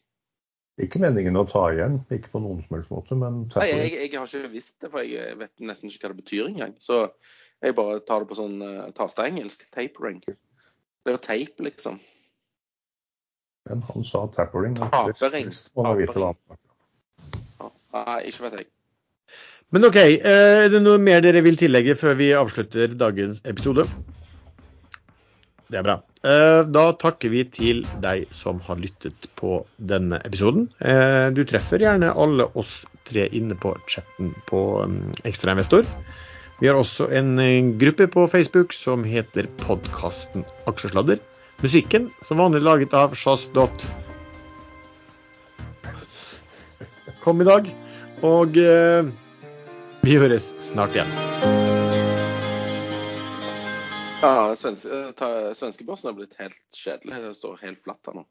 Ikke meningen å ta igjen, ikke på noen som helst måte, men tappering. Nei, jeg, jeg, har ikke visst det, for jeg vet nesten ikke hva det betyr engang. Så jeg bare tar det på sånn uh, tasteengelsk. Tapering. Det er jo tape, liksom. Men han sa tappering. Tapering. Tapering. Nei, ikke vet jeg. Men OK, eh, er det noe mer dere vil tillegge før vi avslutter dagens episode? Det er bra. Eh, da takker vi til deg som har lyttet på denne episoden. Eh, du treffer gjerne alle oss tre inne på chatten på mm, Ekstrainvestor. Vi har også en gruppe på Facebook som heter podkasten Aksjesladder. Musikken som vanlig laget av Shaz.com Kom i dag. Og vi høres snart igjen. Ja, svenske, eh, svenskebørsen er blitt helt kjedelig. Det står helt flatt her nå.